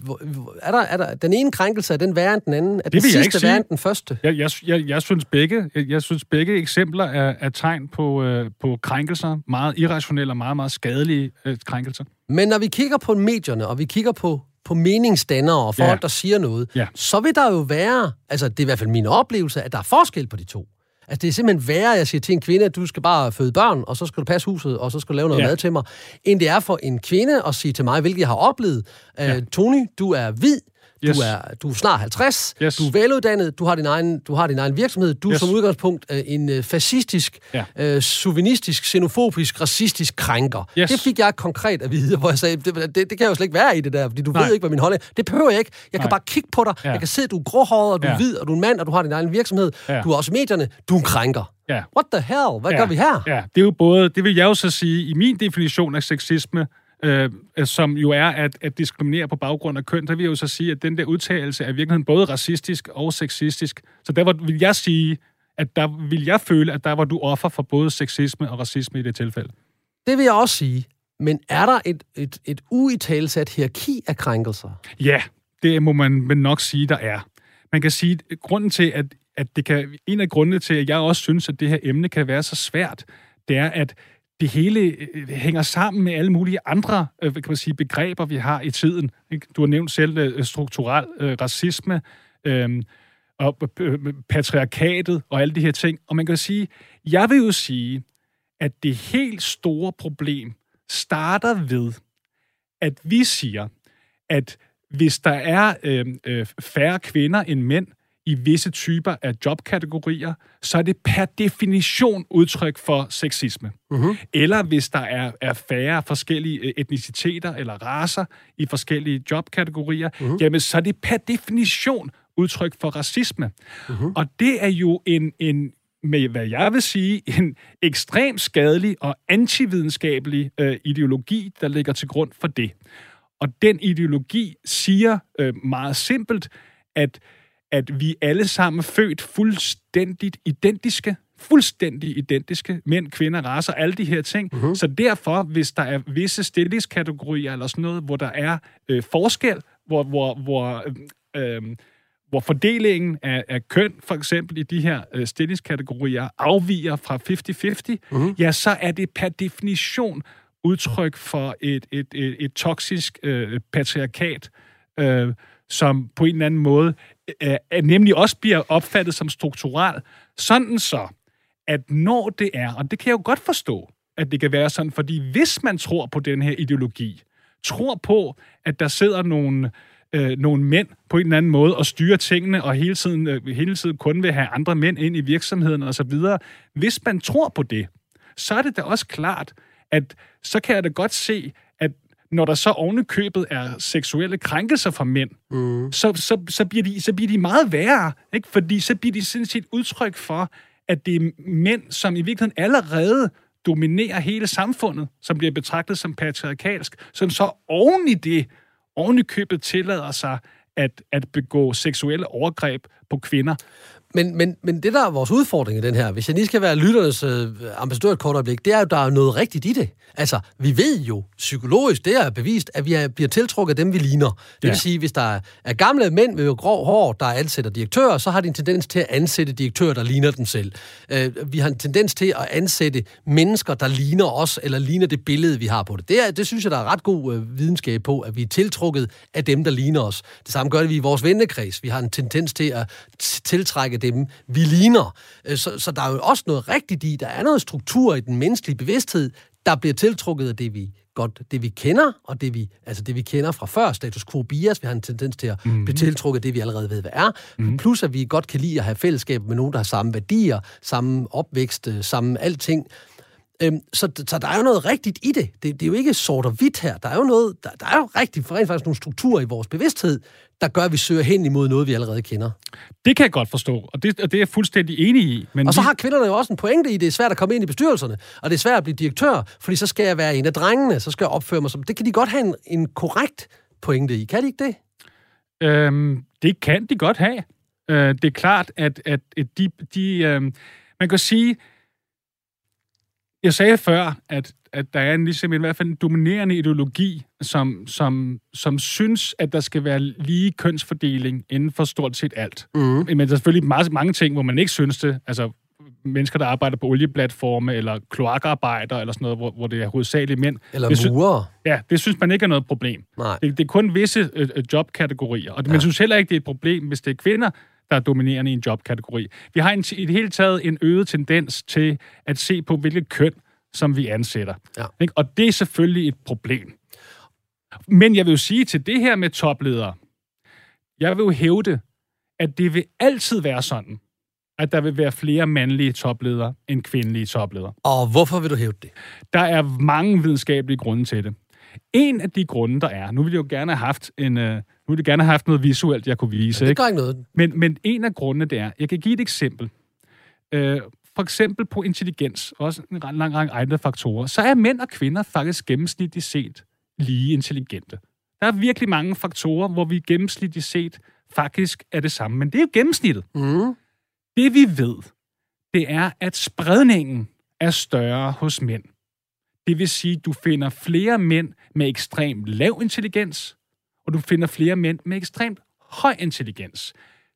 Speaker 1: Er der, er der, den ene krænkelse, er den værre end den anden? Er det den sidste værre end den første?
Speaker 2: Jeg, jeg, jeg, jeg, synes begge, jeg, jeg synes begge eksempler er, er tegn på, øh, på krænkelser. Meget irrationelle og meget, meget skadelige øh, krænkelser.
Speaker 1: Men når vi kigger på medierne, og vi kigger på på meningsdannere og folk, ja. der siger noget, ja. så vil der jo være, altså det er i hvert fald min oplevelse, at der er forskel på de to. Altså, det er simpelthen værre, at jeg siger til en kvinde, at du skal bare føde børn, og så skal du passe huset, og så skal du lave noget ja. mad til mig, end det er for en kvinde at sige til mig, hvilket jeg har oplevet. Øh, ja. Tony, du er hvid, Yes. Du, er, du er snart 50,
Speaker 2: yes.
Speaker 1: du er veluddannet, du har din egen, du har din egen virksomhed, du er yes. som udgangspunkt uh, en uh, fascistisk, ja. uh, suveninistisk, xenofobisk, racistisk krænker. Yes. Det fik jeg konkret at vide, (laughs) hvor jeg sagde, det, det, det kan jeg jo slet ikke være i det der, fordi du Nej. ved ikke, hvad min holdning er. Det behøver jeg ikke. Jeg kan Nej. bare kigge på dig. Ja. Jeg kan se, at du er gråhåret, og du ja. er hvid, og du er en mand, og du har din egen virksomhed. Ja. Du er også medierne. Du er en krænker. Ja. What the hell? Hvad ja. gør vi her?
Speaker 2: Ja, det er jo både, det vil jeg jo så sige, i min definition af sexisme, øh, som jo er at, at diskriminere på baggrund af køn, der vil jeg jo så sige, at den der udtalelse er i virkeligheden både racistisk og sexistisk. Så der vil jeg sige, at der vil jeg føle, at der var du offer for både sexisme og racisme i det tilfælde.
Speaker 1: Det vil jeg også sige. Men er der et, et, et uitalesat hierarki af krænkelser?
Speaker 2: Ja, det må man nok sige, der er. Man kan sige, at grunden til, at, at det kan, en af grundene til, at jeg også synes, at det her emne kan være så svært, det er, at det hele øh, hænger sammen med alle mulige andre øh, kan man sige, begreber, vi har i tiden. Du har nævnt selv øh, strukturel øh, racisme, øhm, øh, og øh, patriarkatet og alle de her ting. Og man kan sige, jeg vil jo sige, at det helt store problem starter ved, at vi siger, at hvis der er øh, øh, færre kvinder end mænd, i visse typer af jobkategorier, så er det per definition udtryk for sexisme. Uh-huh. Eller hvis der er, er færre forskellige øh, etniciteter eller raser i forskellige jobkategorier, uh-huh. jamen så er det per definition udtryk for racisme. Uh-huh. Og det er jo en, en med, hvad jeg vil sige, en ekstremt skadelig og antividenskabelig øh, ideologi, der ligger til grund for det. Og den ideologi siger øh, meget simpelt, at at vi alle sammen født fuldstændigt identiske, fuldstændig identiske, mænd, kvinder, raser, alle de her ting. Uh-huh. Så derfor, hvis der er visse stillingskategorier eller sådan noget, hvor der er øh, forskel, hvor, hvor, hvor, øh, øh, hvor fordelingen af, af køn, for eksempel i de her øh, stillingskategorier, afviger fra 50-50, uh-huh. ja, så er det per definition udtryk for et, et, et, et toksisk øh, patriarkat, øh, som på en eller anden måde øh, øh, nemlig også bliver opfattet som strukturel, sådan så, at når det er, og det kan jeg jo godt forstå, at det kan være sådan, fordi hvis man tror på den her ideologi, tror på, at der sidder nogle, øh, nogle mænd på en eller anden måde og styrer tingene, og hele tiden, øh, hele tiden kun vil have andre mænd ind i virksomheden osv., hvis man tror på det, så er det da også klart, at så kan jeg da godt se, når der så ovenikøbet er seksuelle krænkelser fra mænd, mm. så, så, så, bliver de, så bliver de meget værre, ikke? fordi så bliver de sådan set udtryk for, at det er mænd, som i virkeligheden allerede dominerer hele samfundet, som bliver betragtet som patriarkalsk, som så oven i det, oven i købet tillader sig at, at begå seksuelle overgreb på kvinder.
Speaker 1: Men, men, men det, der er vores udfordring i den her, hvis jeg lige skal være lytternes øh, ambassadør et kort øjeblik, det er jo, der er noget rigtigt i det. Altså, vi ved jo psykologisk, det er bevist, at vi er, bliver tiltrukket af dem, vi ligner. Det ja. vil sige, hvis der er gamle mænd med grov hår, der ansætter direktører, så har de en tendens til at ansætte direktører, der ligner dem selv. Øh, vi har en tendens til at ansætte mennesker, der ligner os, eller ligner det billede, vi har på det. Det, er, det synes jeg, der er ret god øh, videnskab på, at vi er tiltrukket af dem, der ligner os. Det samme gør det vi i vores vennekreds. Vi har en tendens til at tiltrække dem, vi ligner. Øh, så, så der er jo også noget rigtigt i, der er noget struktur i den menneskelige bevidsthed, der bliver tiltrukket af det, vi godt, det vi kender, og det vi, altså det vi kender fra før, status quo bias, vi har en tendens til at mm. blive tiltrukket af det, vi allerede ved, hvad er, mm. plus at vi godt kan lide at have fællesskab med nogen, der har samme værdier, samme opvækst, øh, samme alting. Øhm, så, så der er jo noget rigtigt i det. det. Det er jo ikke sort og hvidt her. Der er jo noget, der, der er jo rigtig, for rent faktisk nogle strukturer i vores bevidsthed, der gør, at vi søger hen imod noget, vi allerede kender.
Speaker 2: Det kan jeg godt forstå, og det, og det er jeg fuldstændig enig i.
Speaker 1: Men og så vi... har kvinderne jo også en pointe i, det er svært at komme ind i bestyrelserne, og det er svært at blive direktør, fordi så skal jeg være en af drengene, så skal jeg opføre mig som... Det kan de godt have en, en korrekt pointe i. Kan de ikke det?
Speaker 2: Øhm, det kan de godt have. Øh, det er klart, at, at, at de... de øh, man kan sige, jeg sagde før, at, at der er en, ligesom i hvert fald en dominerende ideologi, som, som, som synes, at der skal være lige kønsfordeling inden for stort set alt. Mm. Men der er selvfølgelig meget, mange ting, hvor man ikke synes det. Altså mennesker, der arbejder på olieplatforme, eller kloakarbejder, eller sådan noget, hvor, hvor det er hovedsageligt mænd.
Speaker 1: Eller det murer.
Speaker 2: Synes, ja, det synes man ikke er noget problem.
Speaker 1: Nej.
Speaker 2: Det, det er kun visse øh, øh jobkategorier. Og ja. man synes heller ikke, det er et problem, hvis det er kvinder, der er dominerende i en jobkategori. Vi har en, i det hele taget en øget tendens til at se på, hvilket køn, som vi ansætter. Ja. Ikke? Og det er selvfølgelig et problem. Men jeg vil jo sige til det her med topledere, Jeg vil jo hævde, at det vil altid være sådan, at der vil være flere mandlige topledere end kvindelige topledere.
Speaker 1: Og hvorfor vil du hæve det?
Speaker 2: Der er mange videnskabelige grunde til det. En af de grunde, der er, nu ville jeg jo gerne have haft en, uh, nu ville jeg gerne have haft noget visuelt, jeg kunne vise.
Speaker 1: Ja, det gør ikke noget.
Speaker 2: Men, men en af grundene, det er, jeg kan give et eksempel. Uh, for eksempel på intelligens, også en lang, lang række andre faktorer, så er mænd og kvinder faktisk gennemsnitligt set lige intelligente. Der er virkelig mange faktorer, hvor vi gennemsnitligt set faktisk er det samme. Men det er jo gennemsnittet.
Speaker 1: Mm.
Speaker 2: Det vi ved, det er, at spredningen er større hos mænd. Det vil sige, at du finder flere mænd med ekstremt lav intelligens, og du finder flere mænd med ekstremt høj intelligens.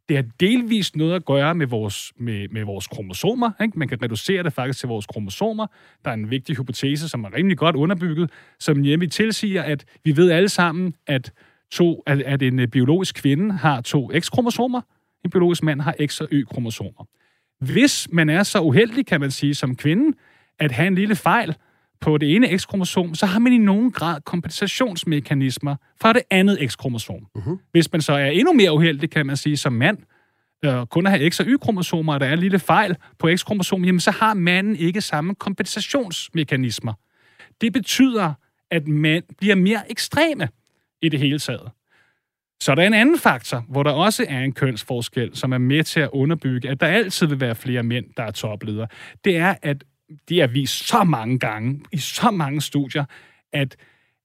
Speaker 2: Det har delvist noget at gøre med vores, med, med vores kromosomer. Ikke? Man kan reducere det faktisk til vores kromosomer. Der er en vigtig hypotese, som er rimelig godt underbygget, som nemlig tilsiger, at vi ved alle sammen, at, to, at, at en øh, biologisk kvinde har to X-kromosomer, en biologisk mand har X- og Y-kromosomer. Hvis man er så uheldig, kan man sige, som kvinde, at have en lille fejl på det ene X-kromosom, så har man i nogen grad kompensationsmekanismer fra det andet X-kromosom. Uh-huh. Hvis man så er endnu mere uheldig, kan man sige, som mand, øh, kun at have X- og Y-kromosomer, og der er en lille fejl på X-kromosom, jamen så har manden ikke samme kompensationsmekanismer. Det betyder, at mænd bliver mere ekstreme i det hele taget. Så er der en anden faktor, hvor der også er en kønsforskel, som er med til at underbygge, at der altid vil være flere mænd, der er topledere. Det er, at det er vist så mange gange, i så mange studier, at,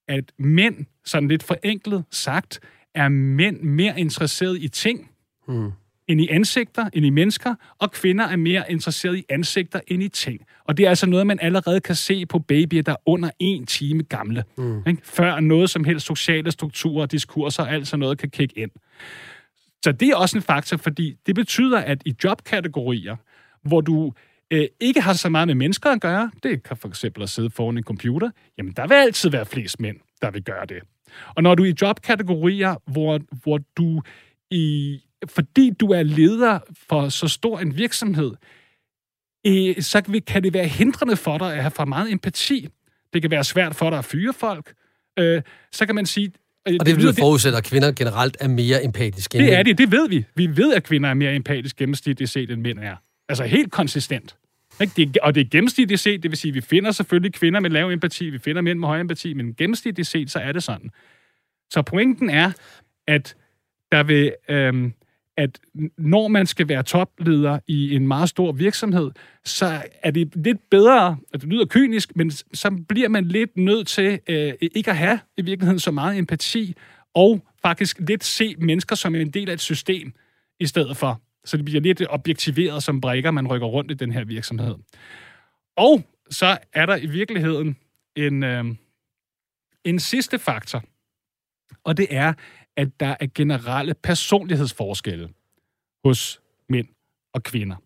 Speaker 2: at mænd, sådan lidt forenklet sagt, er mænd mere interesseret i ting, hmm. end i ansigter, end i mennesker, og kvinder er mere interesseret i ansigter end i ting. Og det er altså noget, man allerede kan se på babyer, der er under en time gamle. Mm. Ikke? Før noget som helst sociale strukturer, diskurser og alt sådan noget kan kigge ind. Så det er også en faktor, fordi det betyder, at i jobkategorier, hvor du øh, ikke har så meget med mennesker at gøre, det kan for eksempel at sidde foran en computer, jamen der vil altid være flest mænd, der vil gøre det. Og når du er i jobkategorier, hvor, hvor du i, fordi du er leder for så stor en virksomhed, øh, så kan det være hindrende for dig at have for meget empati. Det kan være svært for dig at fyre folk. Øh, så kan man sige...
Speaker 1: Øh, og det vil forudsætte, at kvinder generelt er mere empatiske
Speaker 2: Det er det, det ved vi. Vi ved, at kvinder er mere empatiske gennemsnitligt set, end mænd er. Altså helt konsistent. Ikke? Det er, og det er gennemsnitligt set, det vil sige, at vi finder selvfølgelig kvinder med lav empati, vi finder mænd med høj empati, men gennemsnitligt set, så er det sådan. Så pointen er, at der vil, øhm, at når man skal være topleder i en meget stor virksomhed, så er det lidt bedre, at det lyder kynisk, men så bliver man lidt nødt til øh, ikke at have i virkeligheden så meget empati, og faktisk lidt se mennesker som en del af et system, i stedet for. Så det bliver lidt objektiveret som brækker, man rykker rundt i den her virksomhed. Og så er der i virkeligheden en, øh, en sidste faktor, og det er, at der er generelle personlighedsforskelle hos mænd og kvinder.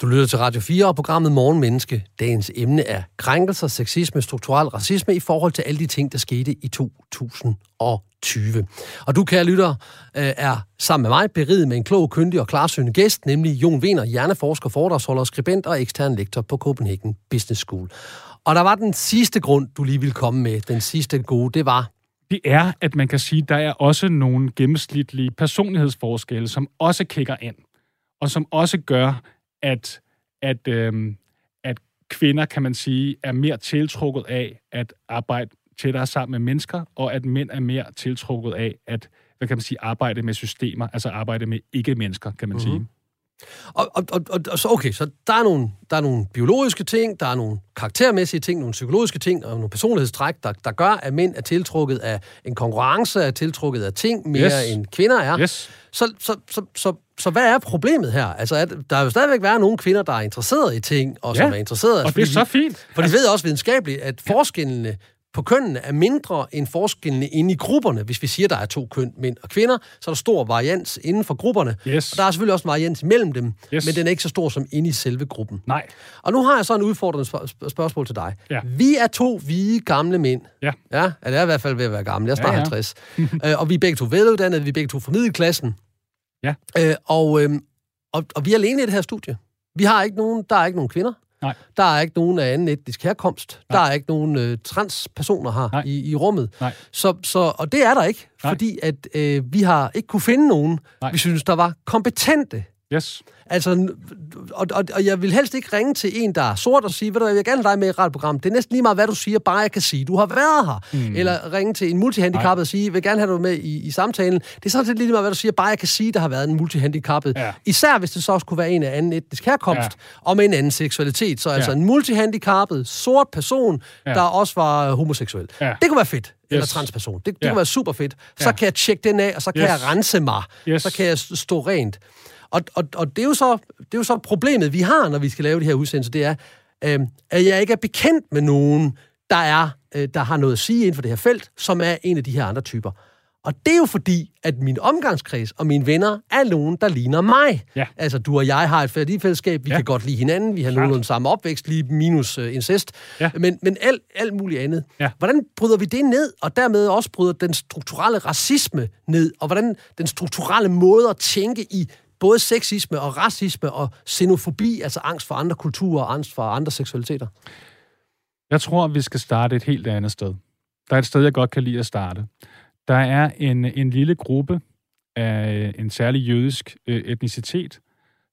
Speaker 1: Du lytter til Radio 4 og programmet Morgenmenneske. Dagens emne er krænkelser, sexisme, strukturel racisme i forhold til alle de ting, der skete i 2000 Og 20. Og du, kære lytter, øh, er sammen med mig beriget med en klog, kyndig og klarsynende gæst, nemlig Jon Wiener, hjerneforsker, foredragsholder, skribent og ekstern lektor på Copenhagen Business School. Og der var den sidste grund, du lige ville komme med, den sidste gode, det var,
Speaker 2: det er, at man kan sige, at der er også nogle gennemsnitlige personlighedsforskelle, som også kigger ind, og som også gør, at, at, øhm, at kvinder, kan man sige, er mere tiltrukket af at arbejde tættere sammen med mennesker, og at mænd er mere tiltrukket af at hvad kan man sige, arbejde med systemer, altså arbejde med ikke-mennesker, kan man mm-hmm. sige.
Speaker 1: Og, og, og, og så okay, så der er, nogle, der er nogle biologiske ting, der er nogle karaktermæssige ting, nogle psykologiske ting og nogle personlighedstræk, der, der gør, at mænd er tiltrukket af en konkurrence, er tiltrukket af ting mere
Speaker 2: yes.
Speaker 1: end kvinder er.
Speaker 2: Yes.
Speaker 1: Så, så, så, så, så hvad er problemet her? Altså, at der er jo stadigvæk være nogle kvinder, der er interesseret i ting, og som
Speaker 2: ja.
Speaker 1: er interesseret...
Speaker 2: Og det er så fint.
Speaker 1: For de ved også videnskabeligt, at forskellene på kønnene er mindre end forskellene inde i grupperne. Hvis vi siger, der er to køn, mænd og kvinder, så er der stor varians inden for grupperne.
Speaker 2: Yes.
Speaker 1: Og der er selvfølgelig også en varians mellem dem,
Speaker 2: yes.
Speaker 1: men den er ikke så stor som inde i selve gruppen.
Speaker 2: Nej.
Speaker 1: Og nu har jeg så en udfordrende spørg- spørgsmål til dig.
Speaker 2: Ja.
Speaker 1: Vi er to hvide gamle mænd.
Speaker 2: Ja.
Speaker 1: Ja, det er i hvert fald ved at være gamle. Jeg er snart
Speaker 2: ja,
Speaker 1: ja. 50. (laughs) øh, og vi er begge to veluddannede, vi er begge to fra middelklassen.
Speaker 2: Ja.
Speaker 1: Øh, og, øh, og, og vi er alene i det her studie. Vi har ikke nogen, der er ikke nogen kvinder.
Speaker 2: Nej.
Speaker 1: Der er ikke nogen af anden etnisk herkomst. Nej. Der er ikke nogen øh, transpersoner her i, i rummet.
Speaker 2: Nej.
Speaker 1: Så, så, og det er der ikke, Nej. fordi at øh, vi har ikke kunne finde nogen, Nej. vi synes, der var kompetente
Speaker 2: Yes.
Speaker 1: Altså, og, og, og jeg vil helst ikke ringe til en, der er sort og sige, ved du, jeg vil gerne dig med i et radioprogram. Det er næsten lige meget, hvad du siger, bare jeg kan sige, du har været her. Mm. Eller ringe til en multihandicappet og sige, jeg vil gerne have dig med i, i samtalen. Det er sådan set lige meget, hvad du siger, bare jeg kan sige, der har været en multihandicappet. Ja. Især hvis det så også kunne være en af anden etnisk herkomst, ja. og med en anden seksualitet. Så altså ja. en multihandicappet, sort person, ja. der også var homoseksuel. Ja. Det kunne være fedt. Yes. Eller transperson. Det, det ja. kunne være super fedt. Så ja. kan jeg tjekke den af, og så kan yes. jeg rense mig. Yes. Så kan jeg stå rent. Og, og, og det, er jo så, det er jo så problemet, vi har, når vi skal lave de her udsendelser, det er, øh, at jeg ikke er bekendt med nogen, der, er, øh, der har noget at sige inden for det her felt, som er en af de her andre typer. Og det er jo fordi, at min omgangskreds og mine venner er nogen, der ligner mig. Ja. Altså, du og jeg har et fællesskab, vi ja. kan godt lide hinanden, vi har nogenlunde samme opvækst, lige minus uh, incest, ja. men, men alt, alt muligt andet. Ja. Hvordan bryder vi det ned, og dermed også bryder den strukturelle racisme ned, og hvordan den strukturelle måde at tænke i både sexisme og racisme og xenofobi, altså angst for andre kulturer og angst for andre seksualiteter?
Speaker 2: Jeg tror, vi skal starte et helt andet sted. Der er et sted, jeg godt kan lide at starte. Der er en, en lille gruppe af en særlig jødisk øh, etnicitet,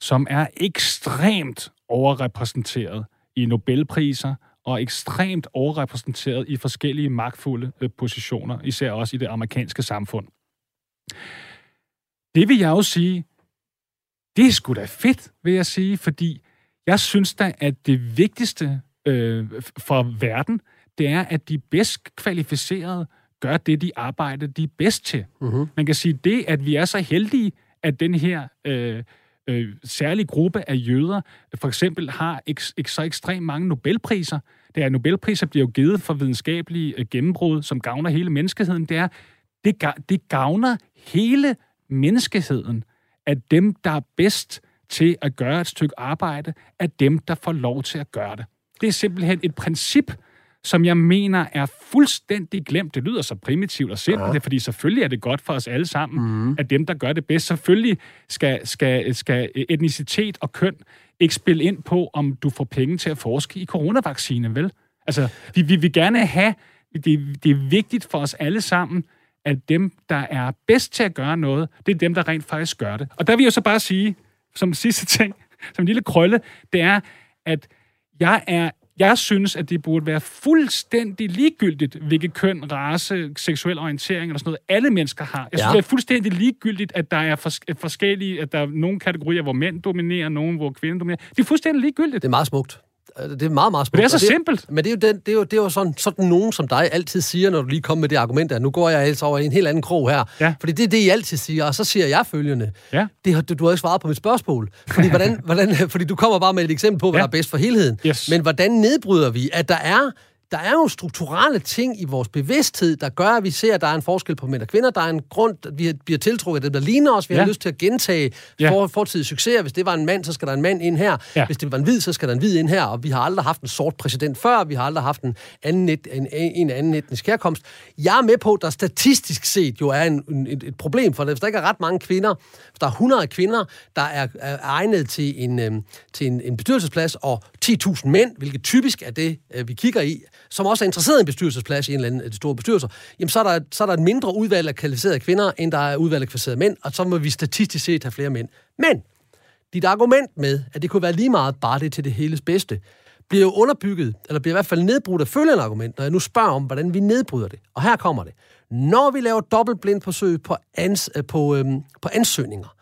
Speaker 2: som er ekstremt overrepræsenteret i Nobelpriser og ekstremt overrepræsenteret i forskellige magtfulde øh, positioner, især også i det amerikanske samfund. Det vil jeg jo sige, det er sgu da fedt, vil jeg sige, fordi jeg synes da, at det vigtigste øh, for verden, det er, at de bedst kvalificerede gør det, de arbejder de er bedst til. Uh-huh. Man kan sige, det, at vi er så heldige, at den her øh, øh, særlige gruppe af jøder for eksempel har ek, ek, så ekstremt mange Nobelpriser. Det er, at Nobelpriser bliver jo givet for videnskabelige øh, gennembrud, som gavner hele menneskeheden. Det er, det, det gavner hele menneskeheden at dem, der er bedst til at gøre et stykke arbejde, er dem, der får lov til at gøre det. Det er simpelthen et princip, som jeg mener er fuldstændig glemt. Det lyder så primitivt og simpelt, ja. fordi selvfølgelig er det godt for os alle sammen, mm. at dem, der gør det bedst, selvfølgelig skal, skal, skal etnicitet og køn ikke spille ind på, om du får penge til at forske i coronavaccine, vel? Altså, vi, vi vil gerne have, det, det er vigtigt for os alle sammen, at dem, der er bedst til at gøre noget, det er dem, der rent faktisk gør det. Og der vil jeg så bare sige, som sidste (laughs) ting, som en lille krølle, det er, at jeg er jeg synes, at det burde være fuldstændig ligegyldigt, hvilket køn, race, seksuel orientering eller sådan noget, alle mennesker har. Jeg synes, ja. det er fuldstændig ligegyldigt, at der er fors- forskellige, at der er nogle kategorier, hvor mænd dominerer, nogle, hvor kvinder dominerer. Det er fuldstændig ligegyldigt.
Speaker 1: Det er meget smukt. Øh, det er meget, meget smukt.
Speaker 2: Men det er så det, simpelt.
Speaker 1: Men det er jo, den, det er jo, det er jo sådan, sådan nogen som dig altid siger, når du lige kommer med det argument, at nu går jeg altså over i en helt anden krog her. Ja. Fordi det er det, I altid siger. Og så siger jeg følgende. Ja. Det, du, du har ikke svaret på mit spørgsmål. Fordi, hvordan, (laughs) hvordan, fordi du kommer bare med et eksempel på, hvad ja. der er bedst for helheden. Yes. Men hvordan nedbryder vi, at der er der er jo strukturelle ting i vores bevidsthed, der gør, at vi ser, at der er en forskel på mænd og kvinder. Der er en grund, at vi bliver tiltrukket af det, der ligner os. Vi ja. har lyst til at gentage ja. for, fortidige succeser. Hvis det var en mand, så skal der en mand ind her. Ja. Hvis det var en hvid, så skal der en hvid ind her. Og vi har aldrig haft en sort præsident før. Vi har aldrig haft en anden, et, en, en anden etnisk herkomst. Jeg er med på, at der statistisk set jo er en, en, et, et problem for det. Hvis der ikke er ret mange kvinder, hvis der er 100 kvinder, der er, er egnet til en, øhm, til en, en bestyrelsesplads, og 10.000 mænd, hvilket typisk er det, øh, vi kigger i, som også er interesseret i en bestyrelsesplads i en eller anden af de store bestyrelser, jamen så er, der, så er der et mindre udvalg af kvalificerede kvinder, end der er udvalg af kvalificerede mænd, og så må vi statistisk set have flere mænd. Men dit argument med, at det kunne være lige meget bare det til det heles bedste, bliver jo underbygget, eller bliver i hvert fald nedbrudt af følgende argument, når jeg nu spørger om, hvordan vi nedbryder det. Og her kommer det. Når vi laver dobbeltblindforsøg på, ans, øh, på, øhm, på ansøgninger,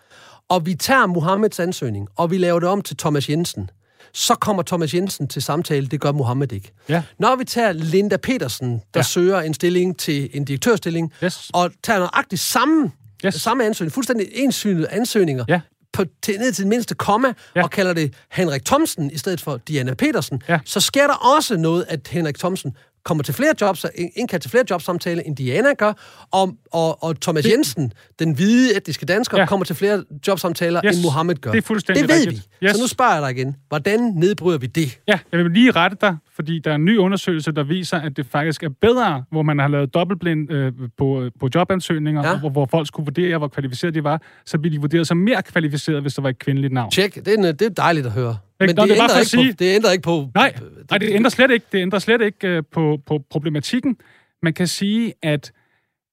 Speaker 1: og vi tager Mohammeds ansøgning, og vi laver det om til Thomas Jensen, så kommer Thomas Jensen til samtale. Det gør Mohammed ikke. Ja. Når vi tager Linda Petersen, der ja. søger en stilling til en direktørstilling, yes. og tager nøjagtigt samme, yes. samme ansøgning, fuldstændig ensynede ansøgninger, ja på, til, ned til det mindste komma, ja. og kalder det Henrik Thomsen i stedet for Diana Petersen, ja. så sker der også noget, at Henrik Thomsen kommer til flere jobs, indkaldt til flere jobsamtaler, end Diana gør, og, og, og Thomas det, Jensen, den hvide etniske dansker, ja. kommer til flere jobsamtaler, yes, end Mohammed gør.
Speaker 2: Det er fuldstændig
Speaker 1: Det ved rigtigt. vi. Yes. Så nu spørger jeg dig igen. Hvordan nedbryder vi det?
Speaker 2: Ja, jeg vil lige rette dig, fordi der er en ny undersøgelse, der viser, at det faktisk er bedre, hvor man har lavet dobbeltblind øh, på, på jobansøgninger, ja. hvor, hvor folk skulle vurdere, hvor kvalificerede de var, så bliver de vurderet som mere kvalificerede, hvis der var et kvindeligt navn.
Speaker 1: Tjek, det er, det er dejligt at høre. Men
Speaker 2: Nå,
Speaker 1: det,
Speaker 2: det er
Speaker 1: det, ændrer ikke
Speaker 2: sige-
Speaker 1: på, det ændrer ikke på...
Speaker 2: Nej, nej, det ændrer slet ikke, det ændrer slet ikke øh, på, på problematikken. Man kan sige, at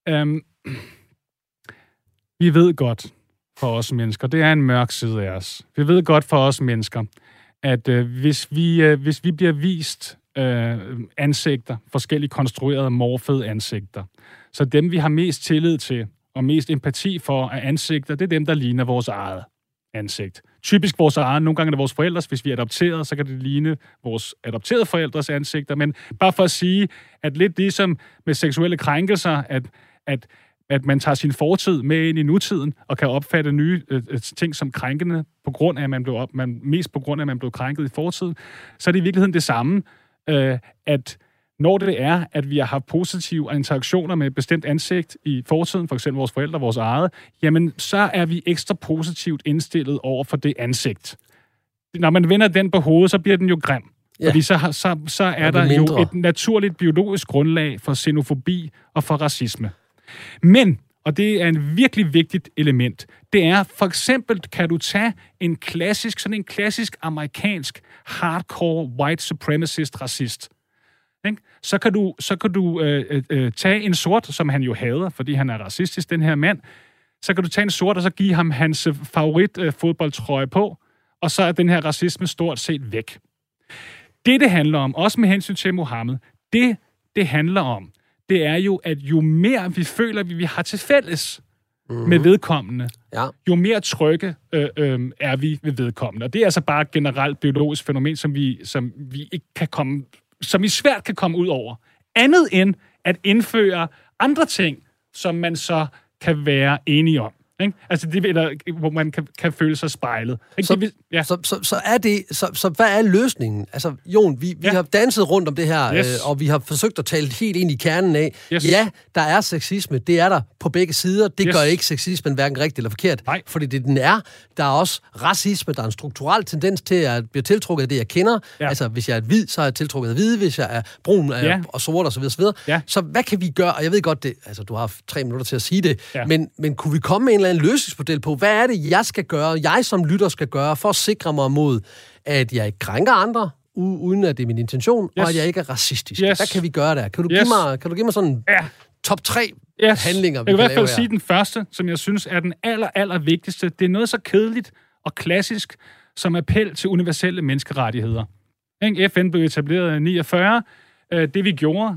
Speaker 2: øhm, vi ved godt for os mennesker, det er en mørk side af os. Vi ved godt for os mennesker, at øh, hvis, vi, øh, hvis vi bliver vist øh, ansigter, forskellige konstruerede, morfede ansigter, så dem, vi har mest tillid til og mest empati for af ansigter, det er dem, der ligner vores eget ansigt. Typisk vores egen, Nogle gange er det vores forældres. Hvis vi er adopteret, så kan det ligne vores adopterede forældres ansigter. Men bare for at sige, at lidt ligesom med seksuelle krænkelser, at, at, at man tager sin fortid med ind i nutiden og kan opfatte nye øh, øh, ting som krænkende på grund af, at man blev op, man, mest på grund af, at man blev krænket i fortiden, så er det i virkeligheden det samme, øh, at når det er, at vi har haft positive interaktioner med et bestemt ansigt i fortiden, for eksempel vores forældre, vores eget, jamen så er vi ekstra positivt indstillet over for det ansigt. Når man vender den på hovedet, så bliver den jo grim.
Speaker 1: Ja.
Speaker 2: Fordi så, så, så er
Speaker 1: Og
Speaker 2: der
Speaker 1: er
Speaker 2: jo
Speaker 1: mindre.
Speaker 2: et naturligt biologisk grundlag for xenofobi og for racisme. Men, og det er en virkelig vigtigt element, det er for eksempel, kan du tage en klassisk, sådan en klassisk amerikansk hardcore white supremacist racist, ikke? Så kan du, så kan du øh, øh, øh, tage en sort, som han jo hader, fordi han er racistisk, den her mand. Så kan du tage en sort, og så give ham hans øh, favorit øh, fodboldtrøje på, og så er den her racisme stort set væk. Det, det handler om, også med hensyn til Mohammed, det, det handler om, det er jo, at jo mere vi føler, vi, vi har til fælles mm-hmm. med vedkommende,
Speaker 1: Ja.
Speaker 2: jo mere trygge øh, øh, er vi ved vedkommende. Og det er altså bare et generelt biologisk fænomen, som vi, som vi ikke kan komme, som I svært kan komme ud over. Andet end at indføre andre ting, som man så kan være enige om. Ikke? Altså, det, eller, hvor man kan, kan føle sig spejlet. Ikke?
Speaker 1: Så-
Speaker 2: det, ja.
Speaker 1: Så, så, så er det, så, så hvad er løsningen? Altså, Jon, vi, vi
Speaker 2: Ja.
Speaker 1: har danset rundt om det her,
Speaker 2: Yes.
Speaker 1: øh, og vi har forsøgt at tale helt ind i kernen af,
Speaker 2: Yes.
Speaker 1: ja, der er sexisme, det er der på begge sider. Det
Speaker 2: Yes.
Speaker 1: gør ikke sexismen hverken rigtigt eller forkert,
Speaker 2: Nej.
Speaker 1: fordi det den er. Der er også racisme, der er en strukturel tendens til at blive tiltrukket af det, jeg kender.
Speaker 2: Ja.
Speaker 1: Altså, hvis jeg er hvid, så er jeg tiltrukket af hvide, hvis jeg er brun
Speaker 2: Ja.
Speaker 1: og sort osv. osv.
Speaker 2: Ja.
Speaker 1: Så hvad kan vi gøre? Og jeg ved godt, det, altså, du har haft tre minutter til at sige det,
Speaker 2: Ja.
Speaker 1: men, men kunne vi komme med en eller anden løsningsmodel på, hvad er det, jeg skal gøre, jeg som lytter skal gøre, for at sikre mig mod, at jeg ikke krænker andre, uden at det er min intention, yes. og at jeg ikke er racistisk.
Speaker 2: Yes.
Speaker 1: Hvad kan vi gøre der? Kan du,
Speaker 2: Yes.
Speaker 1: give, mig, kan du give mig sådan
Speaker 2: Ja.
Speaker 1: top tre
Speaker 2: yes.
Speaker 1: handlinger, vi
Speaker 2: Jeg kan i
Speaker 1: kan
Speaker 2: hvert fald sige den første, som jeg synes er den aller, aller vigtigste. Det er noget så kedeligt og klassisk som appel til universelle menneskerettigheder. FN blev etableret i 49. Øh, Det vi gjorde,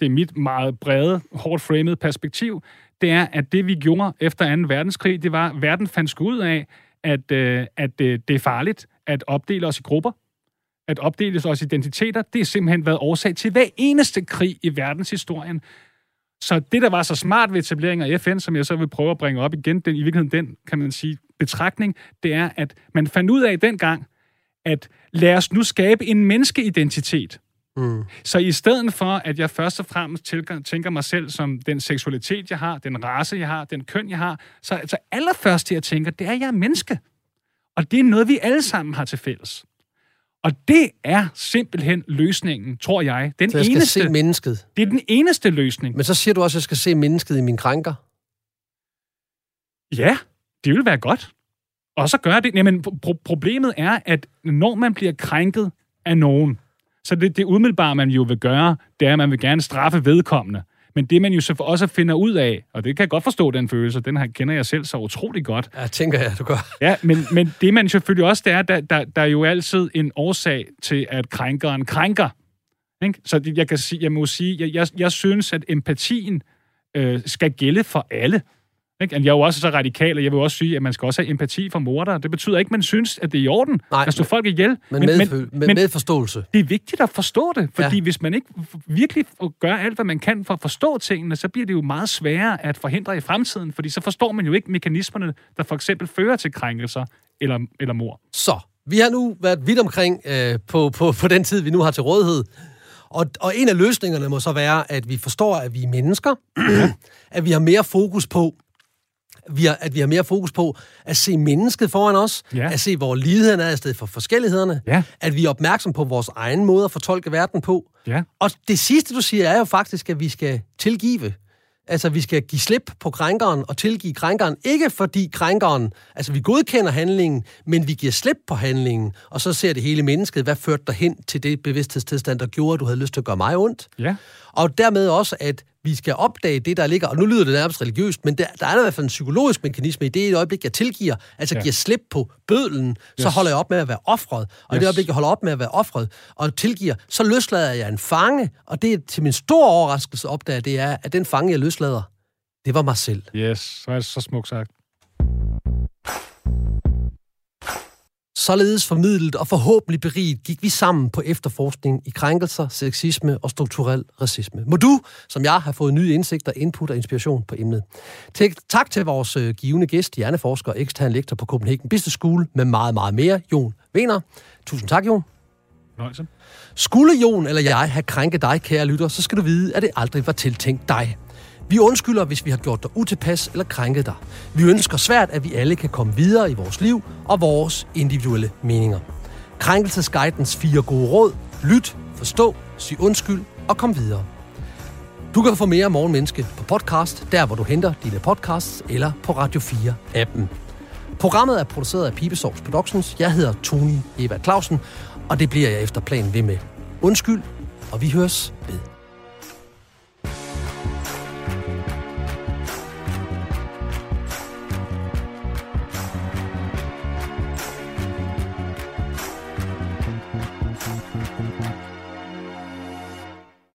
Speaker 2: det er mit meget brede, hårdt framed perspektiv, det er, at det vi gjorde efter 2. verdenskrig, det var, at verden fandt sgu ud af, at, øh, at øh, det er farligt at opdele os i grupper, at opdele os i identiteter. Det er simpelthen været årsag til hver eneste krig i verdenshistorien. Så det, der var så smart ved etableringen af FN, som jeg så vil prøve at bringe op igen, den, i virkeligheden den, kan man sige, betragtning, det er, at man fandt ud af dengang, at lad os nu skabe en menneskeidentitet.
Speaker 1: Mm.
Speaker 2: Så i stedet for, at jeg først og fremmest tænker, tænker mig selv som den seksualitet, jeg har, den race, jeg har, den køn, jeg har, så altså allerførst det, jeg tænker, det er, at jeg er menneske. Og det er noget, vi alle sammen har til fælles. Og det er simpelthen løsningen, tror jeg. Den
Speaker 1: Så jeg skal
Speaker 2: eneste,
Speaker 1: se mennesket.
Speaker 2: det er den eneste løsning.
Speaker 1: Men så siger du også, at jeg skal se mennesket i min krænker.
Speaker 2: Ja, det vil være godt. Og så gør det. Jamen, pro- problemet er, at når man bliver krænket af nogen, så det, det umiddelbare, man jo vil gøre, det er, at man vil gerne straffe vedkommende. Men det, man jo så også finder ud af, og det kan jeg godt forstå, den følelse, den her kender jeg selv så utrolig godt.
Speaker 1: Ja, tænker jeg, du gør.
Speaker 2: Ja, men, men det man selvfølgelig også, det er, der, der, der er jo altid en årsag til, at krænkeren krænker. Ikke? Så det- jeg kan sige, jeg må sige, jeg, jeg, jeg synes, at empatien øh, skal gælde for alle. Ikke? Jeg er jo også så radikal, og jeg vil også sige, at man skal også have empati for morder. Det betyder ikke, at man synes, at det er i orden
Speaker 1: Nej,
Speaker 2: at slå folk ihjel.
Speaker 1: Men, men, med, med,
Speaker 2: men
Speaker 1: med forståelse.
Speaker 2: det er vigtigt at forstå det, fordi
Speaker 1: Ja.
Speaker 2: hvis man ikke virkelig gør alt, hvad man kan for at forstå tingene, så bliver det jo meget sværere at forhindre i fremtiden, fordi så forstår man jo ikke mekanismerne, der for eksempel fører til krænkelser eller, eller mor.
Speaker 1: Så, vi har nu været vidt omkring øh, på, på, på den tid, vi nu har til rådighed. Og, og en af løsningerne må så være, at vi forstår, at vi er mennesker. (clears throat) at vi har mere fokus på, vi har, at vi har mere fokus på at se mennesket foran os,
Speaker 2: Ja.
Speaker 1: at se, hvor ligheden er i stedet for forskellighederne,
Speaker 2: Ja.
Speaker 1: at vi er opmærksom på vores egen måde at fortolke verden på.
Speaker 2: Ja.
Speaker 1: Og det sidste, du siger, er jo faktisk, at vi skal tilgive. Altså, vi skal give slip på krænkeren og tilgive krænkeren. Ikke fordi krænkeren, altså vi godkender handlingen, men vi giver slip på handlingen, og så ser det hele mennesket, hvad førte dig hen til det bevidsthedstilstand, der gjorde, at du havde lyst til at gøre mig ondt.
Speaker 2: Ja.
Speaker 1: Og dermed også, at vi skal opdage det, der ligger, og nu lyder det nærmest religiøst, men der, der er i hvert fald en psykologisk mekanisme i det, i det øjeblik, jeg tilgiver, altså ja. giver slip på bødlen, yes. så holder jeg op med at være offret. Og yes. i det øjeblik, jeg holder op med at være offret og tilgiver, så løslader jeg en fange, og det til min store overraskelse opdager, det er, at den fange, jeg løslader, det var mig selv.
Speaker 2: Yes, så er det så smukt sagt.
Speaker 1: Således formidlet og forhåbentlig beriget gik vi sammen på efterforskning i krænkelser, sexisme og strukturel racisme. Må du, som jeg, har fået nye indsigter, input og inspiration på emnet. Tak til vores øh, givende gæst, hjerneforsker og ekstern lektor på Copenhagen Business School med meget, meget mere, Jon Vener. Tusind tak, Jon.
Speaker 2: Nøjse.
Speaker 1: Skulle Jon eller jeg have krænket dig, kære lytter, så skal du vide, at det aldrig var tiltænkt dig. Vi undskylder, hvis vi har gjort dig utilpas eller krænket dig. Vi ønsker svært, at vi alle kan komme videre i vores liv og vores individuelle meninger. Krænkelsesguidens fire gode råd. Lyt, forstå, sig undskyld og kom videre. Du kan få mere Morgenmenneske på podcast, der hvor du henter dine podcasts, eller på Radio 4-appen. Programmet er produceret af Pibesovs Productions. Jeg hedder Tony Eva Clausen, og det bliver jeg efter planen ved med. Undskyld, og vi høres ved.